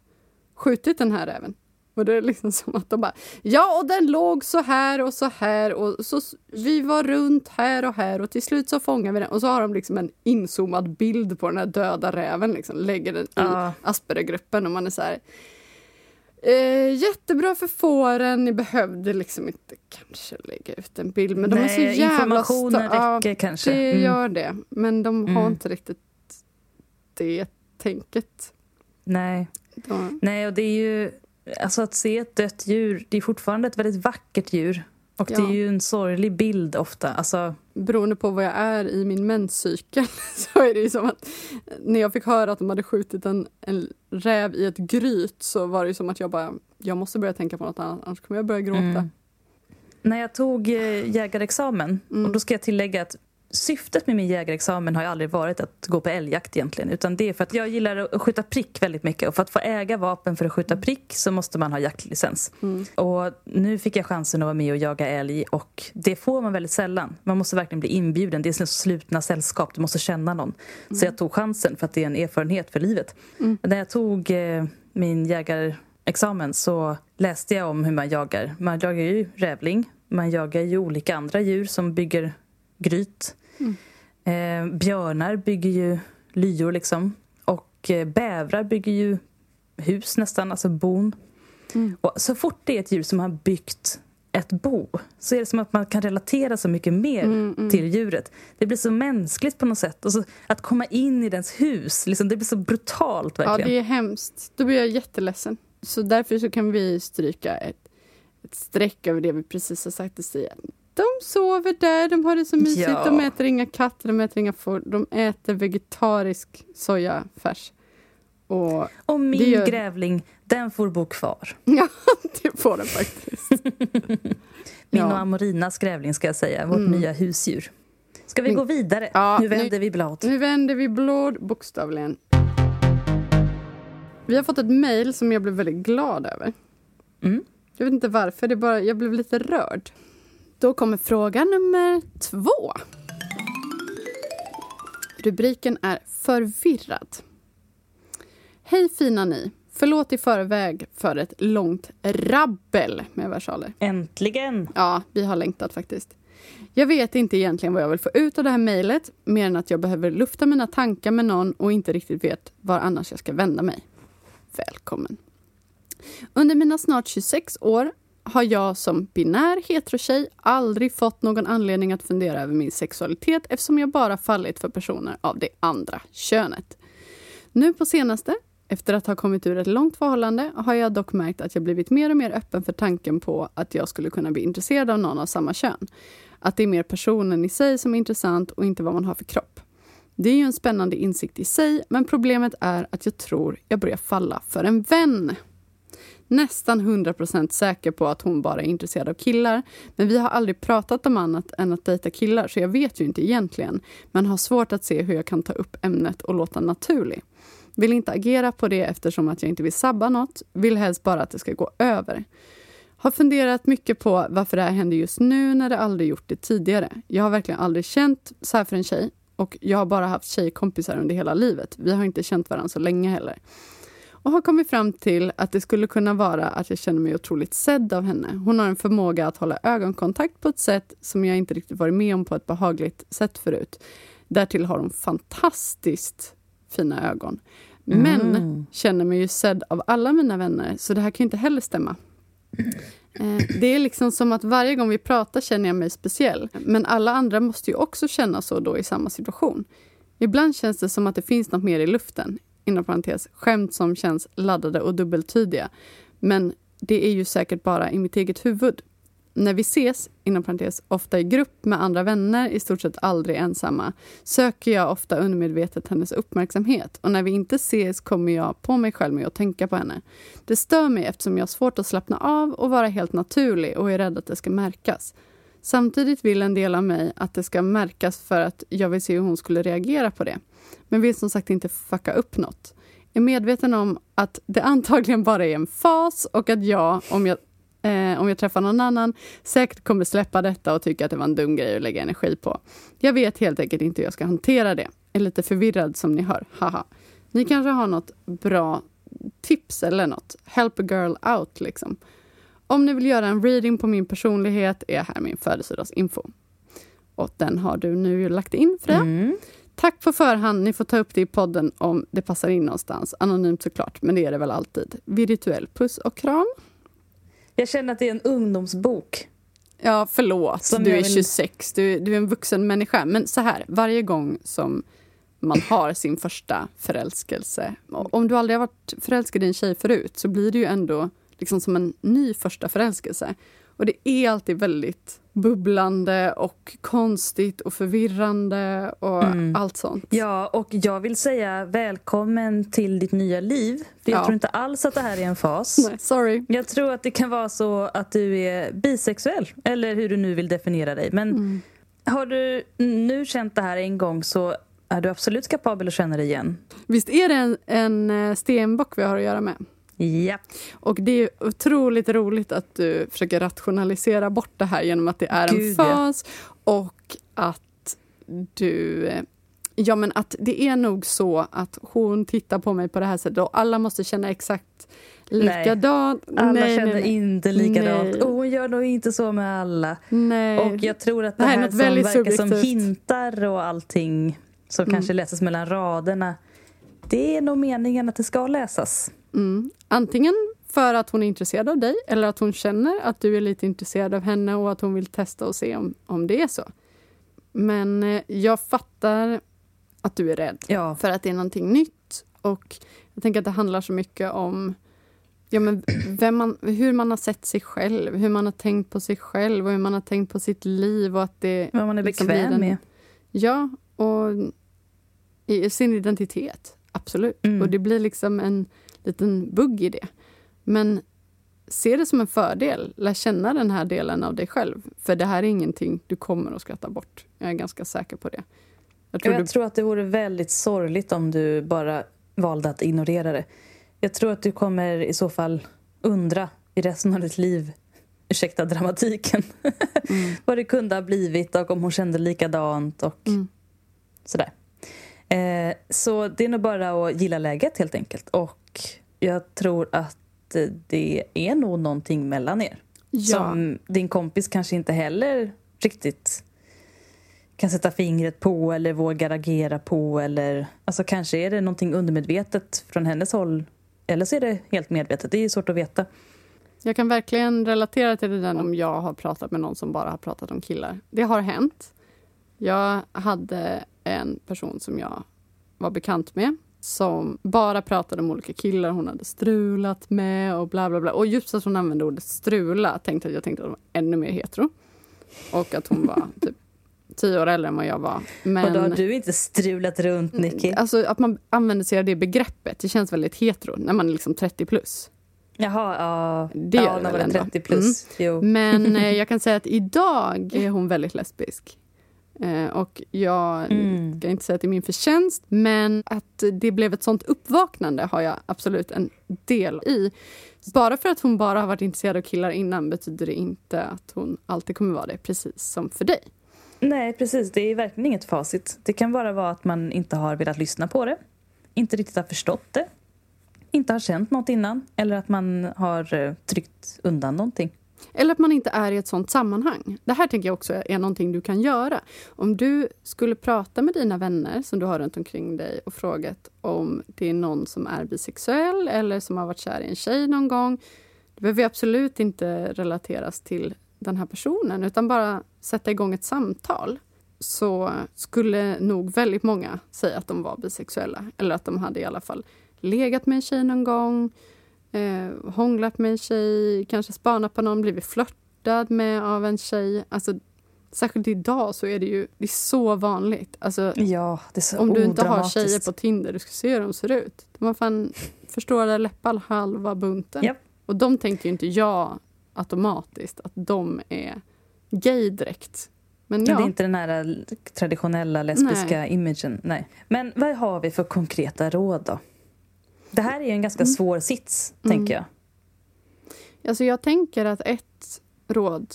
skjutit den här räven. Och det är liksom som att de bara, ja och den låg så här och så här och så vi var runt här och här och till slut så fångade vi den. Och så har de liksom en inzoomad bild på den här döda räven, liksom, lägger den i Ja. Aspergergruppen och man är så här, eh, jättebra för fåren, ni behövde liksom inte kanske lägga ut en bild men de är så jävla informationen sta- ja, räcker kanske. det Mm. gör det, men de har Mm. inte riktigt det tänket. Nej. De, Nej, och det är ju... Alltså att se ett dött djur, det är fortfarande ett väldigt vackert djur. Och det Ja. är ju en sorglig bild ofta. Alltså, beroende på vad jag är i min menscykel så är det ju som att när jag fick höra att de hade skjutit en, en räv i ett gryt så var det ju som att jag bara, jag måste börja tänka på något annat annars kommer jag börja gråta. Mm. när jag tog eh, jägarexamen, Mm. och då ska jag tillägga att syftet med min jägarexamen har ju aldrig varit att gå på älgjakt egentligen. Utan det är för att jag gillar att skjuta prick väldigt mycket. Och för att få äga vapen för att skjuta prick så måste man ha jaktlicens. Mm. Och nu fick jag chansen att vara med och jaga älg och det får man väldigt sällan. Man måste verkligen bli inbjuden. Det är så slutna sällskap, du måste känna någon. Så jag tog chansen för att det är en erfarenhet för livet. Mm. När jag tog eh, min jägarexamen så läste jag om hur man jagar. Man jagar ju rävling, man jagar ju olika andra djur som bygger gryt. Eh, björnar bygger ju lyor liksom. Och eh, bävrar bygger ju hus nästan, alltså bon. Och så fort det är ett djur som har byggt ett bo så är det som att man kan relatera så mycket mer Mm, till djuret. Det blir så mänskligt på något sätt. Och så att komma in i dens hus, liksom, det blir så brutalt Ja, verkligen. det är hemskt. Då blir jag jätteledsen. Så därför så kan vi stryka ett, ett streck över det vi precis har sagt till Stia. De sover där, de har det så mysigt. Ja. De äter inga katter, de äter inga får. De äter vegetarisk sojafärs. Och Och min gör- grävling, den får bo kvar. ja, det får den faktiskt. Min Ja. och Amorinas grävling ska jag säga, vårt Mm. nya husdjur. Ska vi gå vidare? Ja, nu vänder nu- vi blad. Nu vänder vi blad bokstavligen. Vi har fått ett mejl som jag blev väldigt glad över. Mm. Jag vet inte varför, det bara, jag blev lite rörd. Då kommer fråga nummer två. Rubriken är Förvirrad. Hej fina ni. Förlåt i förväg för ett långt rabbel med versaler. Äntligen! Ja, vi har längtat faktiskt. Jag vet inte egentligen vad jag vill få ut av det här mejlet mer än att jag behöver lufta mina tankar med någon och inte riktigt vet var annars jag ska vända mig. Välkommen. Under mina snart 26 år har jag som binär heterotjej aldrig fått någon anledning att fundera över min sexualitet eftersom jag bara fallit för personer av det andra könet. Nu på senaste, efter att ha kommit ur ett långt förhållande, har jag dock märkt att jag blivit mer och mer öppen för tanken på att jag skulle kunna bli intresserad av någon av samma kön. Att det är mer personen i sig som är intressant och inte vad man har för kropp. Det är ju en spännande insikt i sig, men problemet är att jag tror jag börjar falla för en vän. Nästan 100% säker på att hon bara är intresserad av killar. Men vi har aldrig pratat om annat än att dejta killar, så jag vet ju inte egentligen. Men har svårt att se hur jag kan ta upp ämnet och låta naturlig. Vill inte agera på det eftersom att jag inte vill sabba något. Vill helst bara att det ska gå över. Har funderat mycket på varför det här händer just nu när det aldrig gjort det tidigare. Jag har verkligen aldrig känt så här för en tjej. Och jag har bara haft tjejkompisar under hela livet. Vi har inte känt varandra så länge heller. Och har kommit fram till att det skulle kunna vara att jag känner mig otroligt sedd av henne. Hon har en förmåga att hålla ögonkontakt på ett sätt som jag inte riktigt varit med om på ett behagligt sätt förut. Därtill har hon fantastiskt fina ögon. Men känner mig ju sedd av alla mina vänner, så det här kan ju inte heller stämma. Eh, Det är liksom som att varje gång vi pratar känner jag mig speciell. Men alla andra måste ju också känna så då i samma situation. Ibland känns det som att det finns något mer i luften. Inom parentes, skämt som känns laddade och dubbeltydiga. Men det är ju säkert bara i mitt eget huvud. När vi ses, inom parentes, ofta i grupp med andra vänner, i stort sett aldrig ensamma, söker jag ofta undermedvetet hennes uppmärksamhet. Och när vi inte ses kommer jag på mig själv med att tänka på henne. Det stör mig eftersom jag har svårt att slappna av och vara helt naturlig och är rädd att det ska märkas. Samtidigt vill en del av mig att det ska märkas för att jag vill se hur hon skulle reagera på det. Men vill som sagt inte fucka upp något. Är medveten om att det antagligen bara är en fas och att jag, om jag, eh, om jag träffar någon annan, säkert kommer släppa detta och tycka att det var en dum grej att lägga energi på. Jag vet helt enkelt inte hur jag ska hantera det. Jag Är lite förvirrad som ni hör. Haha. Ni kanske har något bra tips eller något. Help a girl out liksom. Om ni vill göra en reading på min personlighet är här min födelsedagsinfo. Och den har du nu lagt in Freja. Mm. Tack på förhand. Ni får ta upp det i podden om det passar in någonstans. Anonymt såklart, men det är det väl alltid. Virtuell puss och kram. Jag känner att det är en ungdomsbok. Ja, förlåt. Som du är vill- 26, du, du är en vuxen människa. Men så här, varje gång som man har sin första förälskelse. och Om du aldrig har varit förälskad i en tjej förut så blir det ju ändå liksom som en ny första förälskelse. Och det är alltid väldigt bubblande och konstigt och förvirrande och Mm. allt sånt. Ja, och jag vill säga välkommen till ditt nya liv. För jag Ja. tror inte alls att det här är en fas. Nej, sorry. Jag tror att det kan vara så att du är bisexuell, eller hur du nu vill definiera dig. Men Mm. har du nu känt det här en gång så är du absolut kapabel att känna det igen. Visst är det en, en eh, stenbock vi har att göra med? Ja. Och det är otroligt roligt att du försöker rationalisera bort det här genom att det är en Gud, ja. fas och att du... eh, Ja, men att det är nog så att hon tittar på mig på det här sättet och alla måste känna exakt likadant. Alla nej, känner nej, nej. inte likadant. Nej. Och hon gör nog inte så med alla. nej. Och jag tror att det, Det här är här, något som verkar som subjektivt. hintar och allting som Mm. kanske läses mellan raderna. Det är nog meningen att det ska läsas. Mm. Antingen för att hon är intresserad av dig eller att hon känner att du är lite intresserad av henne och att hon vill testa och se om, om det är så. Men eh, jag fattar att du är rädd Ja. för att det är någonting nytt. Och jag tänker att det handlar så mycket om ja, men vem man, hur man har sett sig själv, hur man har tänkt på sig själv och hur man har tänkt på sitt liv. och att det Vad man är liksom bekväm en- med. Ja, och i sin identitet. Absolut. Mm. Och det blir liksom en liten bugg i det. Men se det som en fördel. Lär känna den här delen av dig själv. För det här är ingenting du kommer att skratta bort. Jag är ganska säker på det. Jag tror Jag du... tror att det vore väldigt sorgligt om du bara valde att ignorera det. Jag tror att du kommer i så fall undra i resten av ditt liv, ursäkta dramatiken, vad det kunde ha blivit och om hon kände likadant och Mm. sådär. Eh, så det är nog bara att gilla läget helt enkelt. Och jag tror att eh, det är nog någonting mellan er. Ja. Som din kompis kanske inte heller riktigt kan sätta fingret på eller vågar agera på. Eller, alltså kanske är det någonting undermedvetet från hennes håll. Eller så är det helt medvetet. Det är svårt att veta. Jag kan verkligen relatera till det där om jag har pratat med någon som bara har pratat om killar. Det har hänt. Jag hade en person som jag var bekant med som bara pratade om olika killar hon hade strulat med och bla bla bla. Och just att hon använde ordet strula tänkte jag, tänkte att hon var ännu mer hetero. Och att hon var typ tio år äldre än vad jag var. Men... Och då har du inte strulat runt, Nicky? Alltså att man använder sig av det begreppet, det känns väldigt hetero när man är liksom 30 plus. Jaha, ja. Det ja, när man är ändå. 30 plus. Jo. Men eh, jag kan säga att idag är hon väldigt lesbisk. Eh, och jag Mm. ska inte säga att det är min förtjänst, men att det blev ett sånt uppvaknande har jag absolut en del i. Bara för att hon bara har varit intresserad av killar innan betyder det inte att hon alltid kommer vara det, precis som för dig. Nej, precis. Det är verkligen inget facit. Det kan bara vara att man inte har velat lyssna på det. Inte riktigt har förstått det. Inte har känt något innan. Eller att man har eh, tryckt undan någonting. Eller att man inte är i ett sånt sammanhang. Det här tänker jag också är någonting du kan göra. Om du skulle prata med dina vänner som du har runt omkring dig och frågat om det är någon som är bisexuell eller som har varit kär i en tjej någon gång. Det behöver absolut inte relateras till den här personen utan bara sätta igång ett samtal. Så skulle nog väldigt många säga att de var bisexuella eller att de hade i alla fall legat med en tjej någon gång eh, hånglat med en tjej, kanske spanat på någon, blivit flörtad med av en tjej. Alltså, särskilt idag så är det ju det är så vanligt. Alltså, Ja, så om du inte har tjejer på Tinder, du ska se hur de ser ut. De har fan förstorade läppar halva bunten. Japp. Och de tänker ju inte jag automatiskt att de är gay direkt. Men Men det är ja, inte den här traditionella lesbiska imagen. Nej. Men vad har vi för konkreta råd då? Det här är ju en ganska Mm. svår sits, tänker jag. Alltså jag tänker att ett råd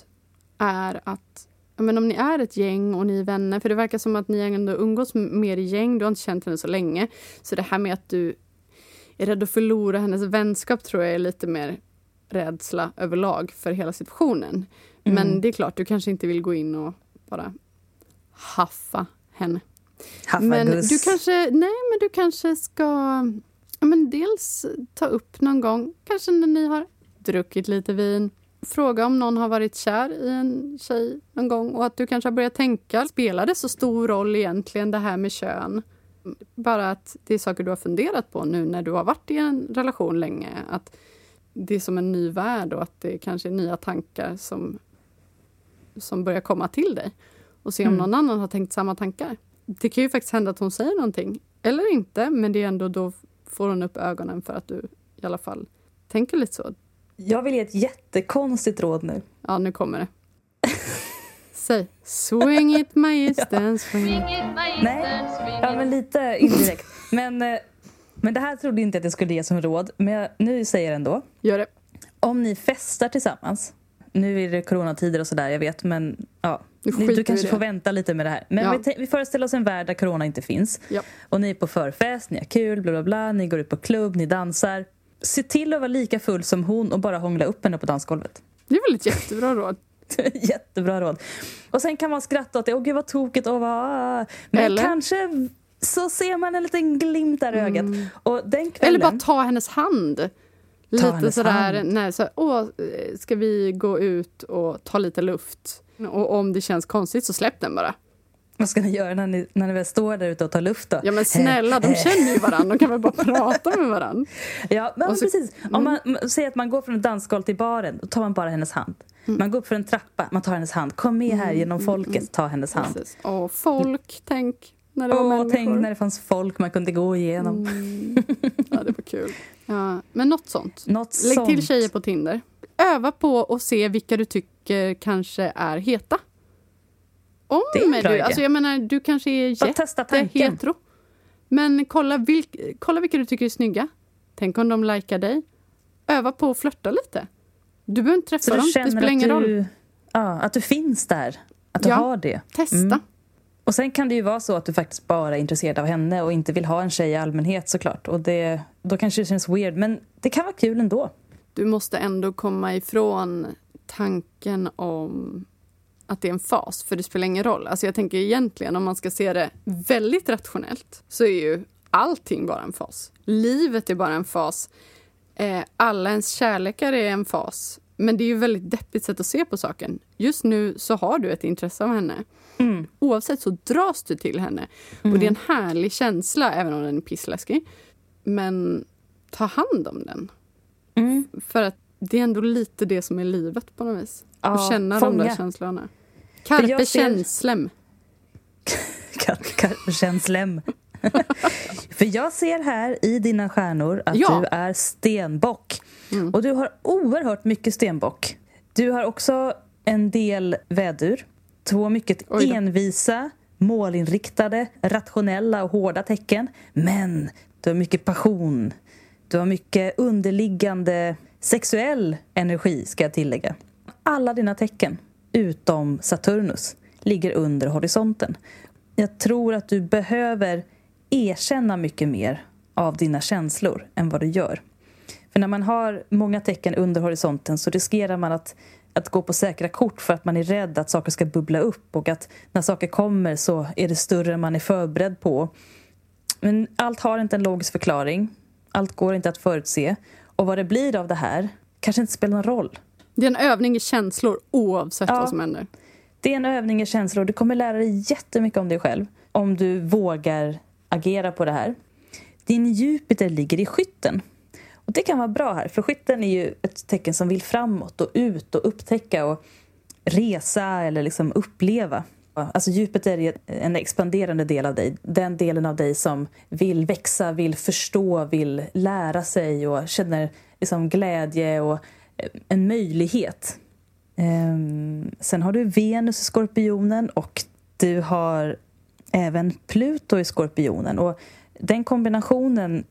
är att men om ni är ett gäng och ni är vänner, för det verkar som att ni ändå umgås mer i gäng, du har inte känt henne så länge. Så det här med att du är rädd att förlora hennes vänskap tror jag är lite mer rädsla överlag för hela situationen. Men Mm. det är klart, du kanske inte vill gå in och bara haffa henne. Haffa Men Gus. du kanske, nej, men du kanske ska men dels ta upp någon gång, kanske när ni har druckit lite vin. Fråga om någon har varit kär i en tjej någon gång och att du kanske har börjat tänka, spelar det så stor roll egentligen det här med kön? Bara att det är saker du har funderat på nu när du har varit i en relation länge. Att det är som en ny värld och att det kanske är nya tankar som, som börjar komma till dig. Och se om Mm. någon annan har tänkt samma tankar. Det kan ju faktiskt hända att hon säger någonting. Eller inte, men det är ändå då får hon upp ögonen för att du i alla fall tänker lite så. Jag vill ge ett jättekonstigt råd nu. Ja, nu kommer det. Säg swing it my eastern swing. Nej, ja, men lite indirekt. Men, eh, men det här trodde jag inte att jag skulle ge som råd. Men jag, nu säger jag ändå. Gör det. Om ni festar tillsammans. Nu är det coronatider och sådär, jag vet. Men ja, Du i kanske får vänta lite med det här. Men Ja. vi, vi föreställer oss en värld där corona inte finns. Ja. Och ni är på förfest, ni har kul, bla bla bla. Ni går ut på klubb, ni dansar. Se till att vara lika full som hon och bara hångla upp henne på dansgolvet. Det är väl ett jättebra råd. Jättebra råd. Och sen kan man skratta åt det. Åh gud vad tokigt. Åh, vad... Men Eller? kanske så ser man en liten glimt där i ögat. Och den kvällen... Eller bara ta hennes hand. Lite hennes sådär, hand. nej, så, åh, ska vi gå ut och ta lite luft? Och om det känns konstigt så släpp den bara. Vad ska ni göra när ni, när ni väl står där ute och tar luft då? Ja men snälla, de känner ju varandra, de kan väl bara prata med varandra. Ja, men Och så- precis. Om man m- säger att man går från ett dansgolv till baren, då tar man bara hennes hand. Mm. Man går upp för en trappa, man tar hennes hand. Kom med här genom folket, ta hennes hand. Precis. Och folk, tänk när det var Åh, människor. tänk när det fanns folk man kunde gå igenom. Mm. Ja, det var kul. Ja, men något sånt. Något Lägg sånt. till tjejer på Tinder. öva på att se vilka du tycker kanske är heta. Om Det är bra du, alltså jag menar, du kanske är jättehetero. Men kolla, vilk, kolla vilka du tycker är snygga. Tänk om de likar dig. Öva på att flörta lite. Du behöver inte träffa dem, det spelar att ingen roll. du, ja, att du finns där? Att du Ja. har det? Testa. Mm. Och sen kan det ju vara så att du faktiskt bara är intresserad av henne och inte vill ha en tjej i allmänhet såklart. Och det, då kanske det känns weird, men det kan vara kul ändå. Du måste ändå komma ifrån tanken om att det är en fas, för det spelar ingen roll. Alltså jag tänker egentligen, om man ska se det väldigt rationellt, så är ju allting bara en fas. Livet är bara en fas. Eh, alla ens kärlekar är en fas. Men det är ju ett väldigt deppigt sätt att se på saken. Just nu så har du ett intresse av henne. Mm. Oavsett så dras du till henne. Och det är en härlig känsla, även om den är pissläskig. Men ta hand om den. Mm. För att det är ändå lite det som är livet på något vis. Ja, att känna de fånga. där känslorna. Carpe jag ser- känslem. Känslem. För jag ser här i dina stjärnor att Ja. du är stenbock. Mm. Och du har oerhört mycket stenbock. Du har också en del vädur. Två mycket envisa, målinriktade, rationella och hårda tecken. Men du har mycket passion. Du har mycket underliggande sexuell energi, ska jag tillägga. Alla dina tecken, utom Saturnus, ligger under horisonten. Jag tror att du behöver erkänna mycket mer av dina känslor än vad du gör. För när man har många tecken under horisonten så riskerar man att, att gå på säkra kort för att man är rädd att saker ska bubbla upp och att när saker kommer så är det större än man är förberedd på. Men allt har inte en logisk förklaring. Allt går inte att förutse. Och vad det blir av det här kanske inte spelar någon roll. Det är en övning i känslor oavsett Ja. vad som händer. Det är en övning i känslor. Du kommer lära dig jättemycket om dig själv om du vågar agera på det här. Din Jupiter ligger i skytten. Och Det kan vara bra här, för skytten är ju ett tecken som vill framåt och ut och upptäcka och resa eller liksom uppleva. Alltså Jupiter är en expanderande del av dig. Den delen av dig som vill växa, vill förstå, vill lära sig och känner liksom glädje och eh, en möjlighet. Ehm, sen har du Venus i Skorpionen och du har även Pluto i Skorpionen. Och den kombinationen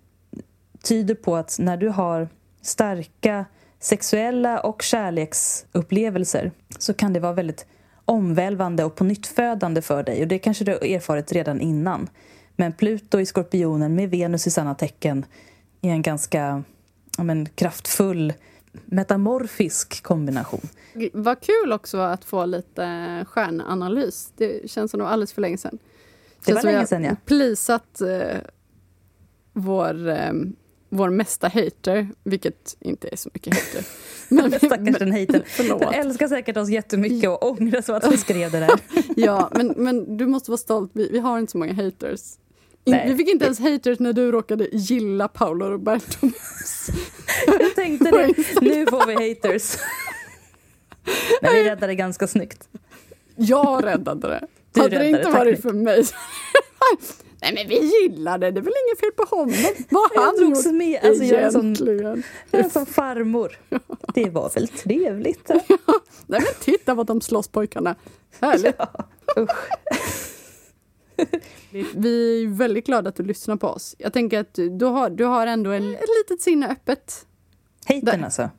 tyder på att när du har starka sexuella och kärleksupplevelser så kan det vara väldigt omvälvande och pånyttfödande för dig. Och det kanske du har erfarit redan innan. Men Pluto i Skorpionen med Venus i samma tecken är en ganska men, kraftfull metamorfisk kombination. Vad kul också att få lite stjärnanalys. Det känns som det var alldeles för länge sedan. Det var länge sedan, ja. plisat eh, vår, eh, vår mesta hater, vilket inte är så mycket hater. Men, Stackars den. Förlåt. Den älskar säkert oss jättemycket och ångrar så att hon skrev det där. Ja, men, men du måste vara stolt. Vi, vi har inte så många haters. In, vi fick inte ens haters när du råkade gilla Paolo Roberto. Jag tänkte det. Nu får vi haters. Men vi räddade det ganska snyggt. Jag räddade det. Du Hade det inte varit för mig. Nej men vi gillade det, det är väl inget fel på honom. Vad Jag han drogs gjort med. Alltså, jag är en sån, jag är en sån farmor. Det var väl trevligt. Nej men titta vad de slåss pojkarna. Härligt. Usch. Vi är väldigt glada att du lyssnar på oss. Jag tänker att du har, du har ändå en, ett litet sinne öppet. Hejten alltså.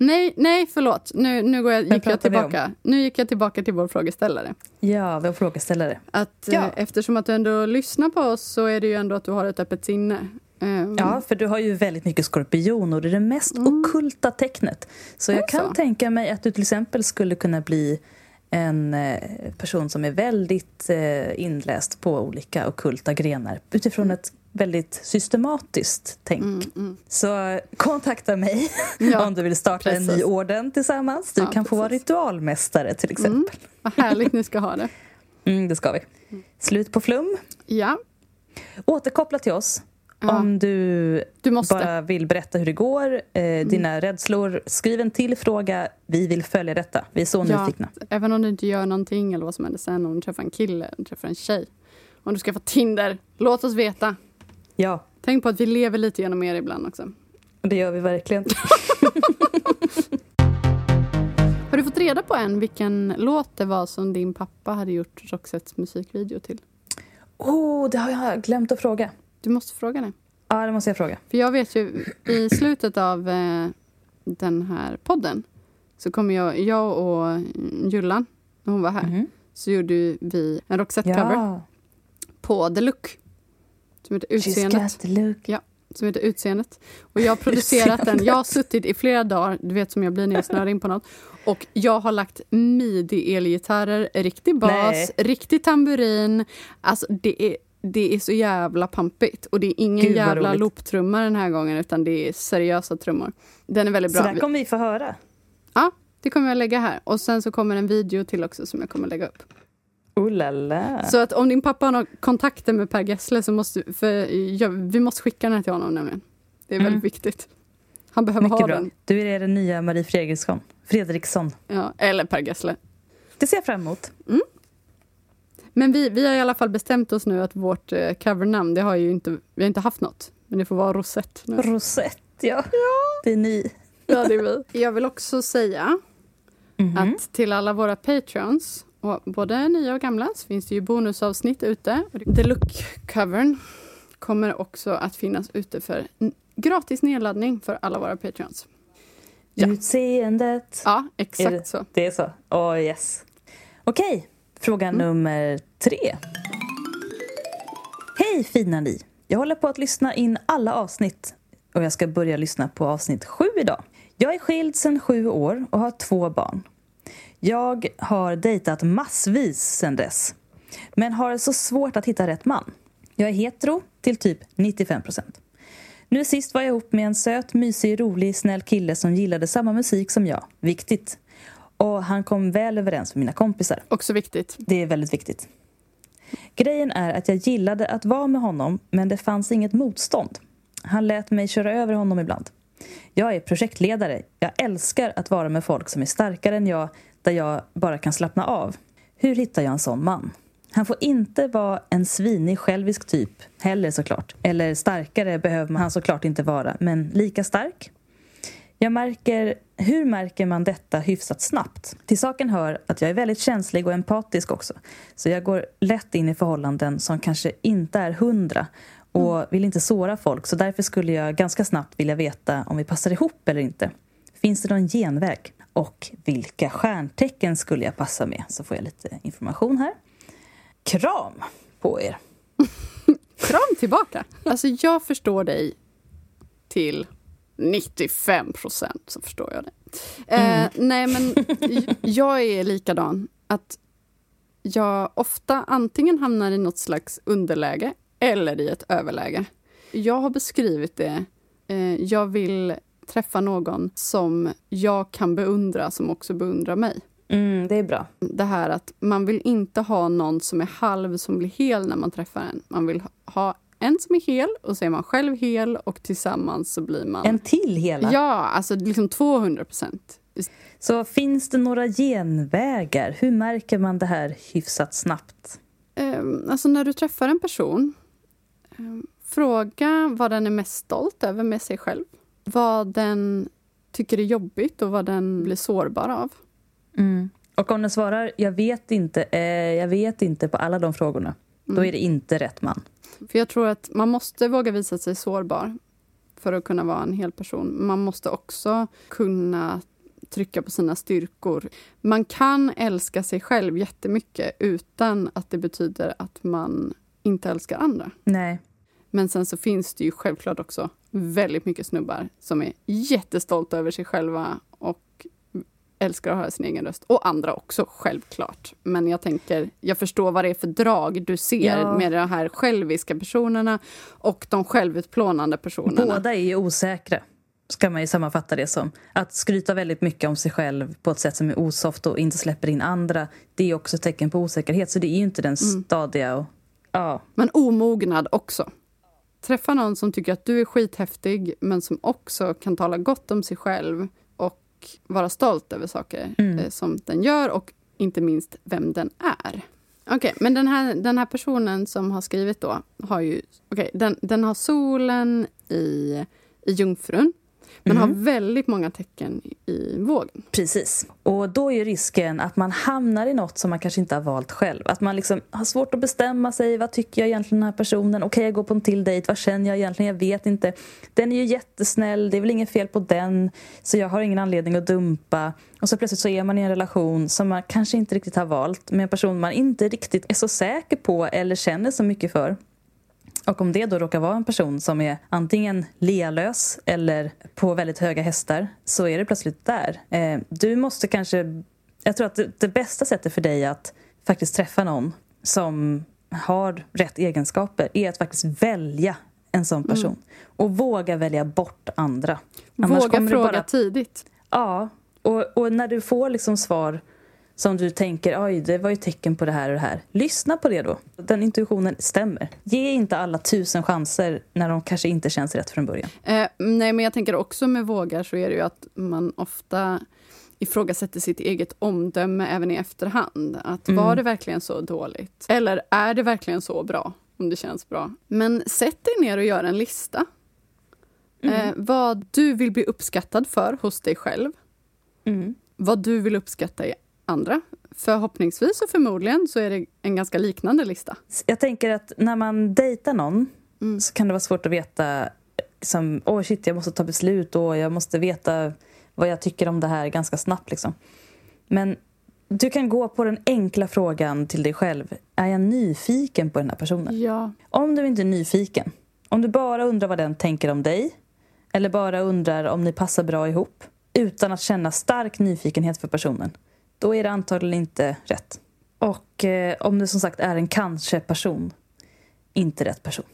Nej, nej förlåt. Nu, nu går jag, gick jag tillbaka. Nu gick jag tillbaka till vår frågeställare. Ja, vår frågeställare. Att, Ja. eh, Eftersom att du ändå lyssnar på oss så är det ju ändå att du har ett öppet sinne. Ehm, Ja, för du har ju väldigt mycket skorpion och det är det mest ockulta tecknet. Så jag kan Alltså. tänka mig att du till exempel skulle kunna bli en eh, person som är väldigt eh, inläst på olika ockulta grenar utifrån ett väldigt systematiskt tänk. Så eh, kontakta mig Ja, om du vill starta en ny precis. orden tillsammans. Du Ja, kan få vara precis. ritualmästare till exempel. Vad härligt ni ska ha det. Mm, det ska vi. Slut på flum. Ja, Återkoppla till oss Ja. om du du bara vill berätta hur det går, eh, dina rädslor. Skriv en till fråga. Vi vill följa detta. Vi är så Ja. nyfikna. Även om du inte gör någonting eller vad som händer sen, om du träffar en kille, om du träffar en tjej. Om du skaffar Tinder, låt oss veta. Ja, Tänk på att vi lever lite genom er ibland också. det gör vi verkligen. fått reda på än vilken låt det var som din pappa hade gjort Roxettes musikvideo till? Oh, det har jag glömt att fråga. Du måste fråga det. Ja, det måste jag fråga. För jag vet ju, i slutet av eh, den här podden så kommer jag, jag och Jullan, när hon var här, Mhm. så gjorde vi en Roxette-cover Ja, på Look. Som heter Utseendet. look. Som heter Utseendet. Och jag har producerat den. Jag har suttit i flera dagar, du vet som jag blir när jag snöar in på något. Och jag har lagt midi-elgitarrer, riktig bas, Nej. riktig tamburin. Alltså det är, det är så jävla pampigt. Och det är ingen Gud, jävla looptrumma den här gången utan det är seriösa trummor. Den är väldigt Så bra. där kommer vi få höra. Ja, det kommer jag lägga här. Och sen så kommer en video till också som jag kommer lägga upp. Oh la la. Så att om din pappa har kontakter med Per Gessle så måste för jag, vi måste skicka den här till honom nämligen. Det är väldigt Mm. viktigt. Han behöver Mycket ha bra. den. Du är den nya Marie Fredriksson. Fredriksson. Ja, eller Per Gessle. Det ser jag fram emot. Men vi, vi har i alla fall bestämt oss nu att vårt eh, covernamn, det har ju inte, vi har inte haft något. Men det får vara Rosette nu. Rosette, ja. Det är ni. Ja, det är vi. Jag vill också säga Mhm. att till alla våra patrons, och både nya och gamla, så finns det ju bonusavsnitt ute. The Look-covern kommer också att finnas ute för gratis nedladdning för alla våra patrons. Ja. Utseendet. Ja, exakt det- så. Det är så? Åh, oh, yes. Okej, fråga Mm. nummer tre. Hej fina ni! Jag håller på att lyssna in alla avsnitt och jag ska börja lyssna på avsnitt sju idag. Jag är skild sedan sju år och har två barn. Jag har dejtat massvis sedan dess, men har så svårt att hitta rätt man. Jag är hetero till typ 95 procent. Nu sist var jag ihop med en söt, mysig, rolig, snäll kille som gillade samma musik som jag. Viktigt. Och han kom väl överens med mina kompisar. Också viktigt. Det är väldigt viktigt. Grejen är att jag gillade att vara med honom, men det fanns inget motstånd. Han lät mig köra över honom ibland. Jag är projektledare. Jag älskar att vara med folk som är starkare än jag, där jag bara kan slappna av. Hur hittar jag en sån man? Han får inte vara en svinig, självisk typ heller såklart. Eller starkare behöver han såklart inte vara, men lika stark? Jag märker, hur märker man detta hyfsat snabbt? Till saken hör att jag är väldigt känslig och empatisk också. Så jag går lätt in i förhållanden som kanske inte är hundra och vill inte såra folk. Så därför skulle jag ganska snabbt vilja veta om vi passar ihop eller inte. Finns det någon genväg? Och vilka stjärntecken skulle jag passa med? Så får jag lite information här. Kram på er! Kram tillbaka. Alltså jag förstår dig till 95 procent så förstår jag det. Eh, nej men jag är likadan. Att jag ofta antingen hamnar i något slags underläge eller i ett överläge. Jag har beskrivit det. Eh, jag vill träffa någon som jag kan beundra, som också beundrar mig. Mm, det är bra. Det här att man vill inte ha någon som är halv som blir hel när man träffar en. Man vill ha en som är hel och så är man själv hel och tillsammans så blir man... En till hela. Ja, alltså liksom 200 procent. Så finns det några genvägar? Hur märker man det här hyfsat snabbt? Um, alltså när du träffar en person, ehm, fråga vad den är mest stolt över med sig själv. Vad den tycker är jobbigt och vad den blir sårbar av. Och om den svarar jag vet inte, eh, jag vet inte på alla de frågorna, då är det inte rätt man. För jag tror att man måste våga visa sig sårbar för att kunna vara en hel person. Man måste också kunna trycka på sina styrkor. Man kan älska sig själv jättemycket utan att det betyder att man inte älskar andra. Nej. Men sen så finns det ju självklart också väldigt mycket snubbar som är jättestolta över sig själva och älskar att höra sin egen röst. Och andra också, självklart. Men jag tänker, jag förstår vad det är för drag du ser Ja. med de här själviska personerna och de självutplånande personerna. Båda är ju osäkra, ska man ju sammanfatta det som. Att skryta väldigt mycket om sig själv på ett sätt som är osoft och inte släpper in andra, det är också ett tecken på osäkerhet. Så det är ju inte den stadiga och... Ja. Men omognad också. Träffa någon som tycker att du är skithäftig men som också kan tala gott om sig själv och vara stolt över saker eh, som den gör och inte minst vem den är. Okej, men den här, den här personen som har skrivit då har ju... Okej, den, den har solen i, i Jungfrun men har väldigt många tecken i vågen. Precis. Och då är risken att man hamnar i något som man kanske inte har valt själv. Att man liksom har svårt att bestämma sig. Vad tycker jag egentligen om den här personen? Okej, jag går på en till dejt. Vad känner jag egentligen? Jag vet inte. Den är ju jättesnäll. Det är väl inget fel på den. Så jag har ingen anledning att dumpa. Och så plötsligt så är man i en relation som man kanske inte riktigt har valt med en person man inte riktigt är så säker på eller känner så mycket för. Och om det då råkar vara en person som är antingen lealös eller på väldigt höga hästar så är det plötsligt där. Eh, du måste kanske... Jag tror att det, bästa sättet för dig att faktiskt träffa någon som har rätt egenskaper är att faktiskt välja en sån person. Och våga välja bort andra. Annars Våga fråga bara- tidigt. Ja, och, och när du får liksom svar som du tänker, oj, det var ju tecken på det här och det här. Lyssna på det då. Den intuitionen stämmer. Ge inte alla tusen chanser när de kanske inte känns rätt från början. Eh, nej, men jag tänker också med vågar så är det ju att man ofta ifrågasätter sitt eget omdöme även i efterhand. Att Mm. var det verkligen så dåligt? Eller är det verkligen så bra? Om det känns bra. Men sätt dig ner och gör en lista. Mm. Eh, vad du vill bli uppskattad för hos dig själv. Mm. Vad du vill uppskatta i andra. Förhoppningsvis och förmodligen så är det en ganska liknande lista. Jag tänker att när man dejtar någon Mm. så kan det vara svårt att veta liksom, åh shit, jag måste ta beslut och jag måste veta vad jag tycker om det här ganska snabbt. Liksom. Men du kan gå på den enkla frågan till dig själv. Är jag nyfiken på den här personen? Ja. Om du inte är nyfiken, om du bara undrar vad den tänker om dig eller bara undrar om ni passar bra ihop utan att känna stark nyfikenhet för personen, då är det antagligen inte rätt. Och eh, om det som sagt är en kanske-person, inte rätt person.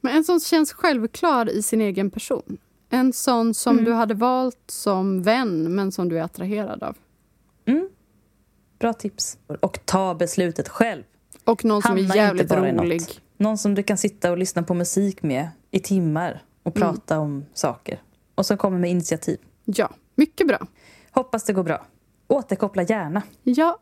Men en som känns självklar i sin egen person. En sån som Mm. du hade valt som vän, men som du är attraherad av. Mm. Bra tips. Och ta beslutet själv. Och någon som Hamna är inte jävligt rolig. Någon som du kan sitta och lyssna på musik med i timmar och Mm. prata om saker. Och som kommer med initiativ. Ja, mycket bra. Hoppas det går bra. Återkoppla gärna. Ja.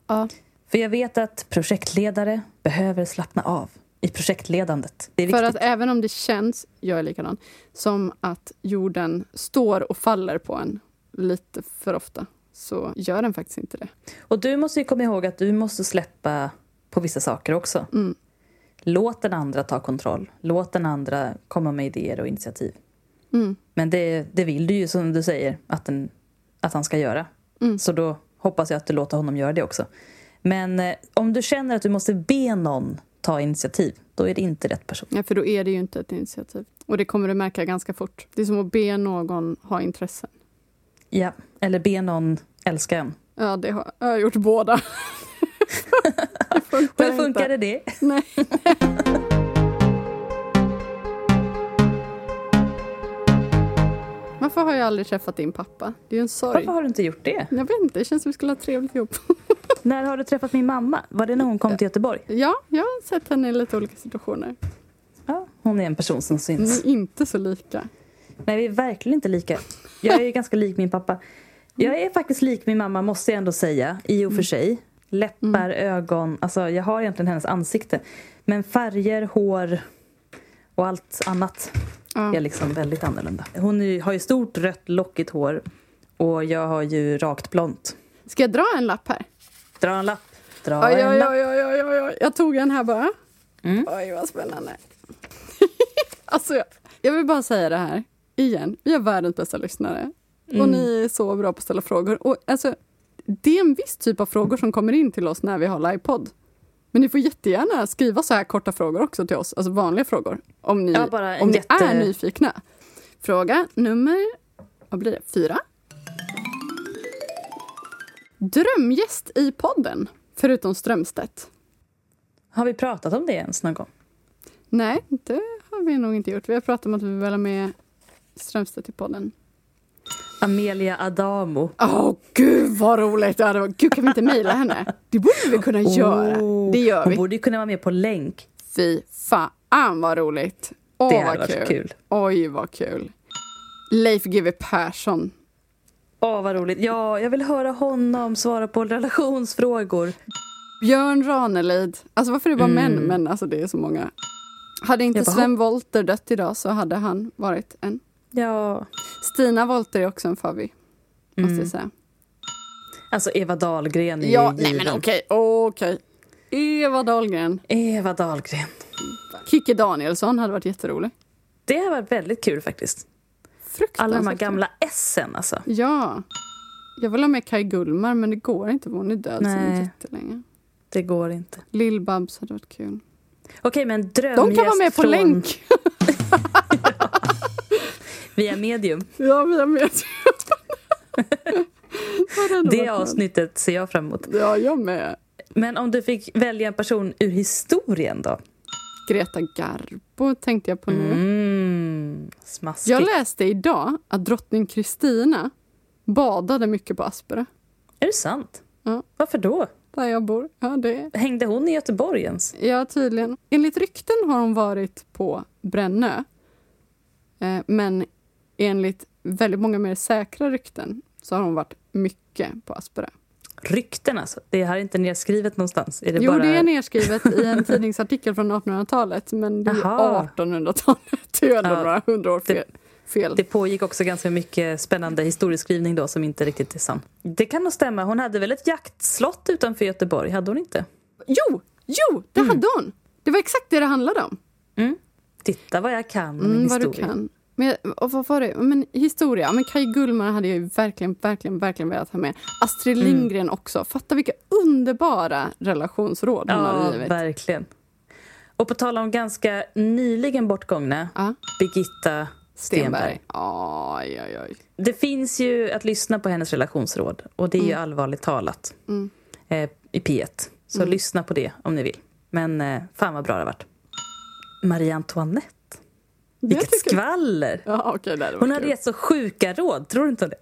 För jag vet att projektledare behöver slappna av i projektledandet. Det är För viktigt. att även om det känns, jag är likadan, som att jorden står och faller på en lite för ofta, så gör den faktiskt inte det. Och du måste ju komma ihåg att du måste släppa på vissa saker också. Mm. Låt den andra ta kontroll. Låt den andra komma med idéer och initiativ. Mm. Men det, det vill du ju, som du säger, att, den, att han ska göra. Mm. Så då hoppas jag att du låter honom göra det också. Men eh, om du känner att du måste be någon ta initiativ, då är det inte rätt person. Ja, för då är det ju inte ett initiativ. Och det kommer du märka ganska fort. Det är som att be någon ha intressen. Ja, eller be någon älska en. Ja, det har jag har gjort båda. det Hur funkade det? Nej. Varför har jag aldrig träffat din pappa? Det är ju en sorg. Varför har du inte gjort det? Jag vet inte, det känns som vi skulle ha trevligt ihop. När har du träffat min mamma? Var det när hon kom till Göteborg? Ja, jag har sett henne i lite olika situationer. Ja, hon är en person som Ni syns. är inte så lika. Nej, vi är verkligen inte lika. Jag är ju ganska lik min pappa. Jag är faktiskt lik min mamma, måste jag ändå säga, i och för sig. Läppar, ögon, alltså jag har egentligen hennes ansikte. Men färger, hår och allt annat Ja. är liksom väldigt annorlunda. Hon är, har ju stort rött lockigt hår och jag har ju rakt blont. Ska jag dra en lapp här? Dra en lapp. Dra Oj, en oj, lapp. oj, oj, oj, oj, oj. Jag tog en här bara. Mm. Oj, vad spännande. alltså, jag, jag vill bara säga det här igen. Vi har världens bästa lyssnare. Och Mm. ni är så bra på att ställa frågor. Och alltså, det är en viss typ av frågor som kommer in till oss när vi har livepodd. Men ni får jättegärna skriva så här korta frågor också till oss. Alltså vanliga frågor. Om ni, Ja, om ni jätte- är nyfikna. Fråga nummer vad blir det? fyra. Drömgäst i podden, förutom Strömstedt. Har vi pratat om det ens någon gång? Nej, det har vi nog inte gjort. Vi har pratat om att vi vill ha med Strömstedt i podden. Amelia Adamo. Åh, gud vad roligt! det hade varit. Gud, kan vi inte mejla henne? Det borde vi kunna göra. Oh, Det gör Hon vi. borde ju kunna vara med på länk. Fy fan vad roligt! Åh, Det vad kul. kul. Oj, vad kul. Leif GW Persson. Åh, vad roligt. Ja, jag vill höra honom svara på relationsfrågor. Björn Ranelid. Alltså varför är det bara Mm. män? Men alltså det är så många. Hade inte Sven Wollter dött idag så hade han varit en. Ja. Stina Wollter är också en favorit. Måste jag säga. Alltså Eva Dahlgren är Ja, ju nej given. men okej, okej. Eva Dahlgren. Eva Dahlgren. Kikki Danielsson hade varit jätterolig. Det har varit väldigt kul faktiskt. Alla de här gamla S'en alltså. Ja. Jag vill ha med Kai Gullmar men det går inte hon är död sedan Nej. jättelänge. Det går inte. Lill-Babs hade varit kul. Okej, men drömgäst De kan vara med på från, länk. via medium. ja, vi har med. Det avsnittet ser jag fram emot. Ja, jag med. Men om du fick välja en person ur historien då? Greta Garbo tänkte jag på nu. Mm, smaskigt. Jag läste idag att drottning Kristina badade mycket på Aspera, Är det sant? Ja. Varför då? där jag bor. Ja, det Hängde hon i Göteborg ens? Ja, tydligen. Enligt rykten har hon varit på Brännö. Eh, men enligt väldigt många mer säkra rykten så har hon varit mycket på Aspera. Rykten alltså? Det här är inte nedskrivet någonstans? Är det Jo, bara... det är nedskrivet i en tidningsartikel från 1800-talet men det är ju Aha. 1800-talet. Det är ju ändå Ja, några hundra år det- fel. fel. Det pågick också ganska mycket spännande historieskrivning då som inte riktigt är sann. Det kan nog stämma. Hon hade väl ett jaktslott utanför Göteborg? Hade hon inte? Jo, jo, det hade hon! Det var exakt det det handlade om. Titta vad jag kan om min Mm, vad du historia. Men, och vad var det? Men historia. Men Kaj Gullmar hade jag ju verkligen, verkligen, verkligen velat ha med. Astrid Mm. Lindgren också. Fatta vilka underbara relationsråd hon har Ja, givit. verkligen. Och på tal om ganska nyligen bortgångna, Ja. Birgitta Stenberg. Stenberg. Oj, oj, oj. Det finns ju att lyssna på hennes relationsråd och det är ju allvarligt talat Mm. eh, i P1. Så lyssna på det om ni vill. Men eh, fan vad bra det har varit. Marie Antoinette. Vilket skvaller! Ja, det hade Hon hade kul. gett så sjuka råd, tror du inte det?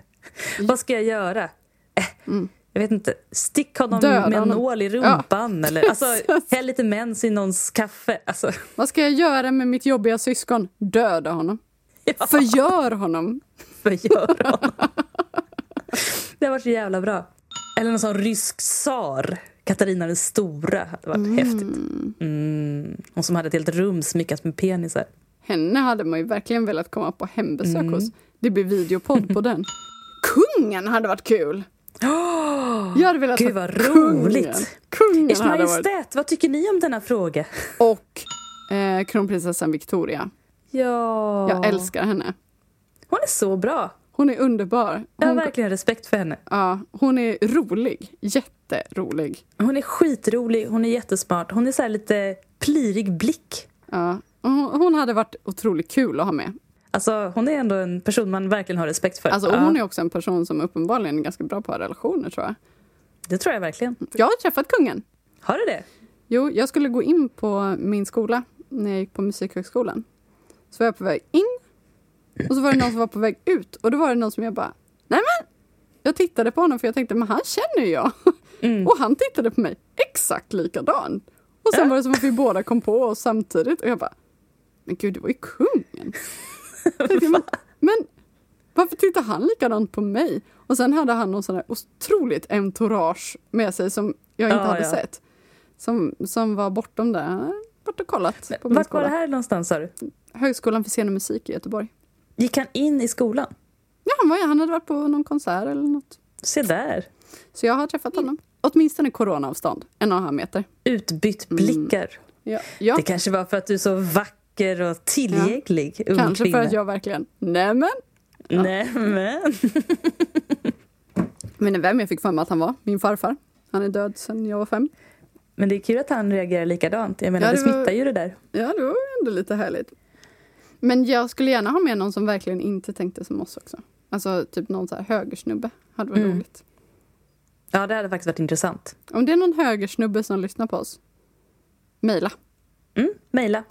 Vad ska jag göra? Eh, Jag vet inte. Stick honom Mm. Döda med en nål i rumpan eller alltså, häll lite mens i någons kaffe. Alltså, Vad ska jag göra med mitt jobbiga syskon? Döda honom. ja, Förgör honom. förgör honom. Det har varit så jävla bra. Eller någon sån rysk tsar. Katarina den stora hade varit häftigt. Mm. Hon som hade ett helt rum smyckat med penisar. Henne hade man ju verkligen velat komma på hembesök hos. Det blir videopodd på den. Kungen hade varit kul! Jag hade velat Gud, vad kungen. roligt. Kungen Ers hade varit... Majestät, vad tycker ni om denna fråga? Och eh, kronprinsessan Victoria. Ja. Jag älskar henne. Hon är så bra. Hon är underbar. Jag har Hon, verkligen respekt för henne. ja, hon är rolig. Jätterolig. Hon är skitrolig, hon är jättesmart. Hon är så lite plirig blick. Ja. Hon, hade varit otroligt kul att ha med. Alltså, hon är ändå en person man verkligen har respekt för. Alltså, Ja, hon är också en person som uppenbarligen är ganska bra på relationer tror jag. Det tror jag verkligen. Jag har träffat kungen. Har du det? Jo, jag skulle gå in på min skola när jag gick på Musikhögskolan. Så var jag på väg in och så var det någon som var på väg ut och då var det någon som jag bara, nej men! Jag tittade på honom för jag tänkte, men han känner ju jag. Mm. Och han tittade på mig exakt likadan. Och sen var det som att vi båda kom på oss samtidigt och jag bara, men gud det var ju kungen. Men, men varför tittar han likadant på mig? Och sen hade han någon sån här otroligt entourage med sig som jag inte Ja, hade ja. sett. Som, som var bortom hade Varit och kollat min Vart var skola. det här någonstans sa du? Högskolan för scen och musik i Göteborg. Gick han in i skolan? Ja, han, var, han hade varit på någon konsert eller något. Se där. Så jag har träffat honom. Åtminstone coronaavstånd, en och en halv meter. Utbytt blickar. Ja, ja Det kanske var för att du är så vacker och tillgänglig, ung kanske kvinna. för att jag verkligen... Nämen! Nej, men. Men vem jag fick för mig att han var? Min farfar. Han är död sedan jag var fem. men det är kul att han reagerar likadant. Jag menar, Ja, det, det var- smittar ju det där. Ja, det var ändå lite härligt. Men jag skulle gärna ha med någon som verkligen inte tänkte som oss också. Alltså typ någon så här högersnubbe. Hade varit Mm. roligt. Ja, det hade faktiskt varit intressant. Om det är någon högersnubbe som lyssnar på oss, mejla. Mm, mejla.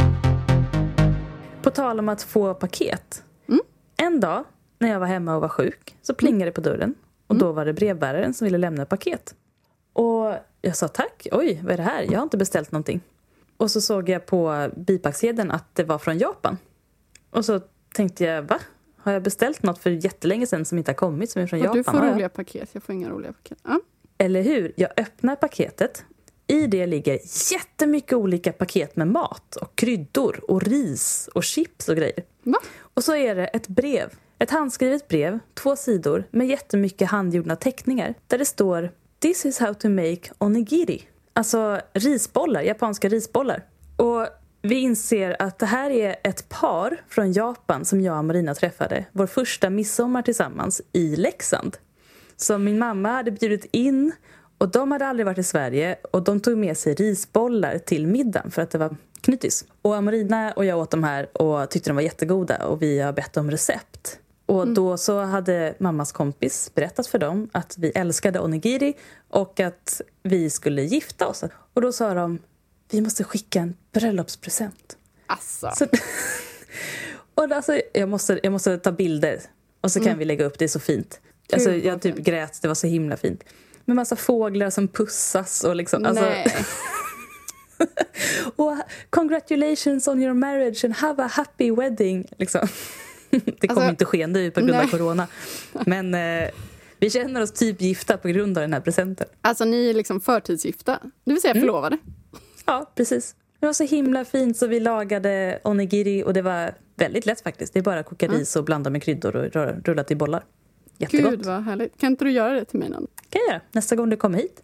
På tal om att få paket. Mm. En dag när jag var hemma och var sjuk så plingade det på dörren. Och Mm. då var det brevbäraren som ville lämna ett paket. Och jag sa tack. Oj, vad är det här? Jag har inte beställt någonting. Och så såg jag på bipacksedeln att det var från Japan. Och så tänkte jag, va? Har jag beställt något för jättelänge sedan som inte har kommit som är från Och Japan? du får roliga paket, jag får inga roliga paket. Ja. Eller hur? Jag öppnar paketet. I det ligger jättemycket olika paket med mat och kryddor och ris och chips och grejer. Va? Och så är det ett brev ett handskrivet brev, två sidor, med jättemycket handgjorda teckningar där det står This is how to make onigiri. Alltså risbollar, japanska risbollar. Och vi inser att det här är ett par från Japan som jag och Marina träffade vår första midsommar tillsammans i Leksand. Så min mamma hade bjudit in och de hade aldrig varit i Sverige och de tog med sig risbollar till middagen för att det var knytis. Och Marina och jag åt de här och tyckte de var jättegoda och vi har bett om recept. Och då så hade mammas kompis berättat för dem att vi älskade onigiri och att vi skulle gifta oss. Och då sa de, vi måste skicka en bröllopspresent. Alltså. Så, och alltså, jag, måste, jag måste ta bilder och så kan vi lägga upp, det är så fint. Alltså, jag typ grät, det var så himla fint. Med massa fåglar som pussas och liksom. Alltså, Nej. och congratulations on your marriage and have a happy wedding. Liksom. Det kommer Alltså, inte ske nu på grund nej. av corona. Men eh, vi känner oss typ gifta på grund av den här presenten. Alltså ni är liksom förtidsgifta, det vill säga Mm. förlovade. Ja, precis. Det var så himla fint så vi lagade onigiri och det var väldigt lätt faktiskt. Det är bara att koka ris och blanda med kryddor och rulla till bollar. Jättegott. Gud vad härligt. Kan inte du göra det till mig någon? kan jag göra nästa gång du kommer hit.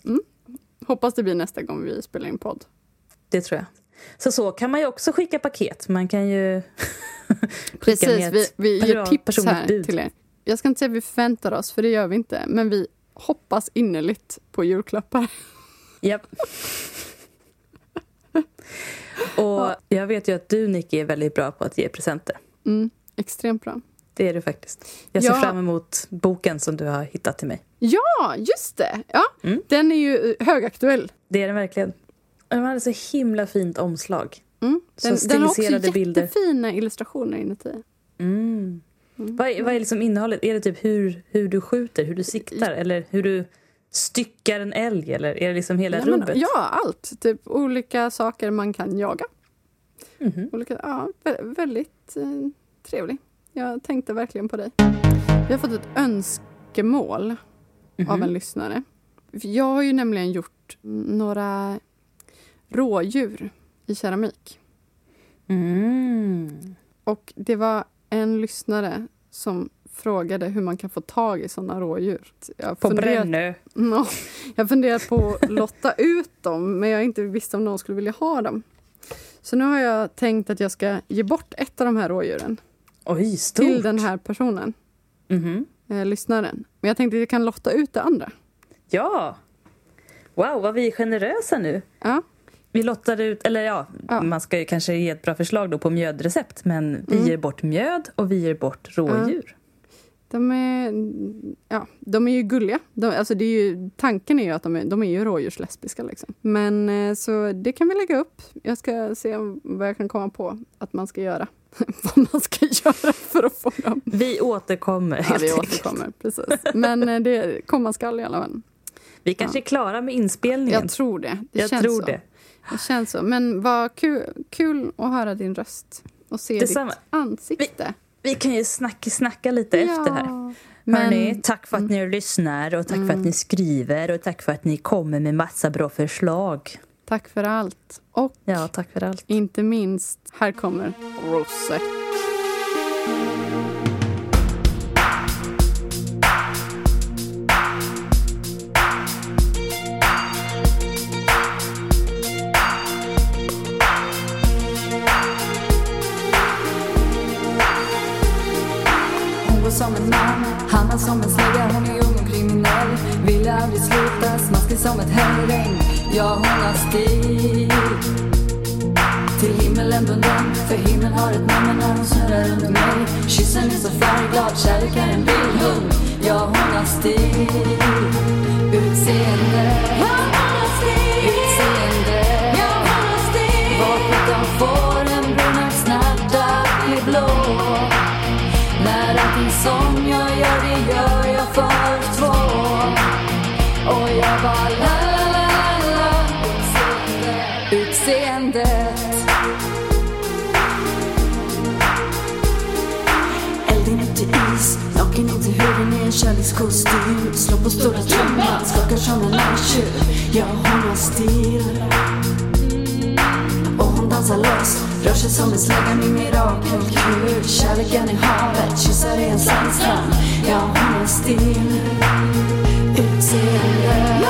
Hoppas det blir nästa gång vi spelar in podd. Det tror jag. Så så kan man ju också skicka paket. Man kan ju skicka Precis, vi, vi ger tips här bud. till er. Jag ska inte säga att vi förväntar oss, för det gör vi inte. Men vi hoppas innerligt på julklappar. Japp. Och jag vet ju att du, Nicky, är väldigt bra på att ge presenter. Mm, extremt bra. Det är du faktiskt. Jag ser Ja. fram emot boken som du har hittat till mig. Ja, just det! Ja, Mm. Den är ju eh, högaktuell. Det är den verkligen. Den hade så himla fint omslag. Mm. Den, den har också bilder. jättefina illustrationer inuti. Mm. Vad, är, vad är liksom innehållet? Är det typ hur, hur du skjuter, hur du siktar eller hur du styckar en älg? Eller är det liksom hela men, rubbet? ja, allt. Typ olika saker man kan jaga. Mhm. Olika, ja, vä- väldigt eh, trevlig. Jag tänkte verkligen på dig. Vi har fått ett önskemål Mhm. av en lyssnare. Jag har ju nämligen gjort några rådjur i keramik. Mm. Och det var en lyssnare som frågade hur man kan få tag i såna rådjur. Jag På funderat- Brännö. Ja, jag funderar på att lotta ut dem, men jag inte visste om någon skulle vilja ha dem. Så nu har jag tänkt att jag ska ge bort ett av de här rådjuren Oj, stort. till den här personen, Mhm. eh, lyssnaren. Men jag tänkte att jag kan lotta ut det andra. Ja! Wow, vad vi är generösa nu. Ja, Vi lottade ut, eller ja, Ja. man ska ju kanske ge ett bra förslag då på mjödrecept men vi Mm. ger bort mjöd och vi ger bort rådjur. de är, ja, de är ju gulliga. De, alltså det är ju, tanken är ju att de är, de är ju rådjurslesbiska. Liksom. Men eh, så det kan vi lägga upp. Jag ska se vad jag kan komma på att man ska göra. vad man ska göra för att få dem. Vi återkommer Ja, vi återkommer. Precis. Men eh, det komma skall i alla fall. Vi kanske är klara med inspelningen. Jag tror det. det Jag känns tror så. det. det känns så. Men vad kul, kul att höra din röst och se Detsamma. ditt ansikte. Vi kan ju snacka, snacka lite efter här. Men, Hörrni, tack för att ni lyssnar och tack för att ni skriver och tack för att ni kommer med massa bra förslag. Tack för allt. Och Ja, tack för allt. inte minst, här kommer Rosette. Hon går som en man, han är som en slägga Hon är ung och kriminell, vill aldrig sluta Smaskig som ett hängregn, ja hon har stil Till himmelen bunden, för himlen har ett namn när hon snurrar runt mig. Kyssen är så färgglad, kärlek är en bildhund Ja hon har stil Utseende. Ja, hon Utseende. Varför de får en brun att snabbt bli blå? När allting som jag gör, det gör jag för två. Kärlekskostym Slår på stora trumman, skakar som en närtjur Ja, hon har stil. Och hon dansar loss Rör sig som en slägga med mirakelkur Kärleken i havet, kyssar i en sandstrand. hennes namn Ja, hon har stil. Utseendet.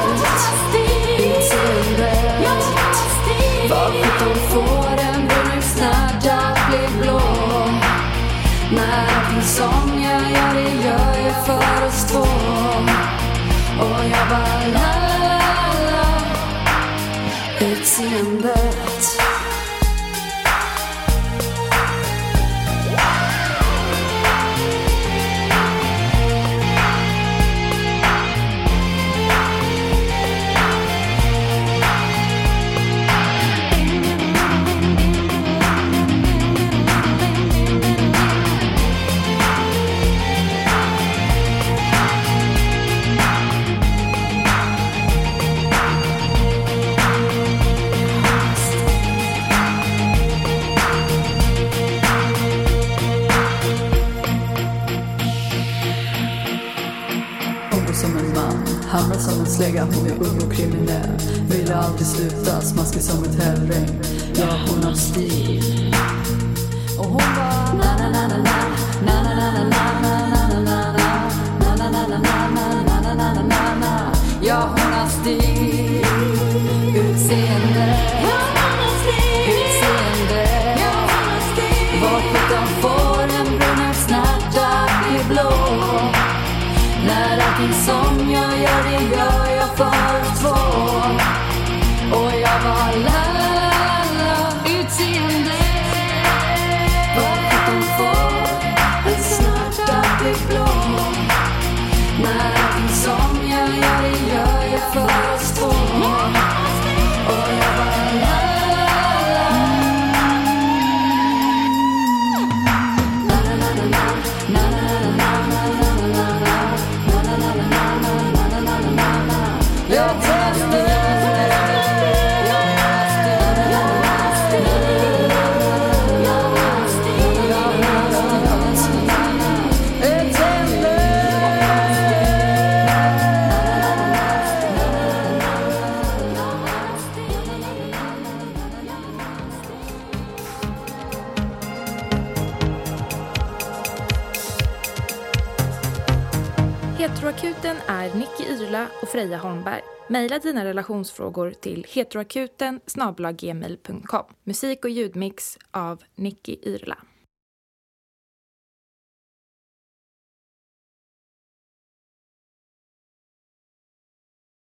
Utseendet Vad sjutton får en brunhetsnärd att bli blå? När allting som It's in the ung och kriminell, vill aldrig sluta Smaskig som ett hällregn, ja hon har stil. Freja Holmberg. Maila dina relationsfrågor till heteroakuten Musik och ljudmix av Nicky Yrla.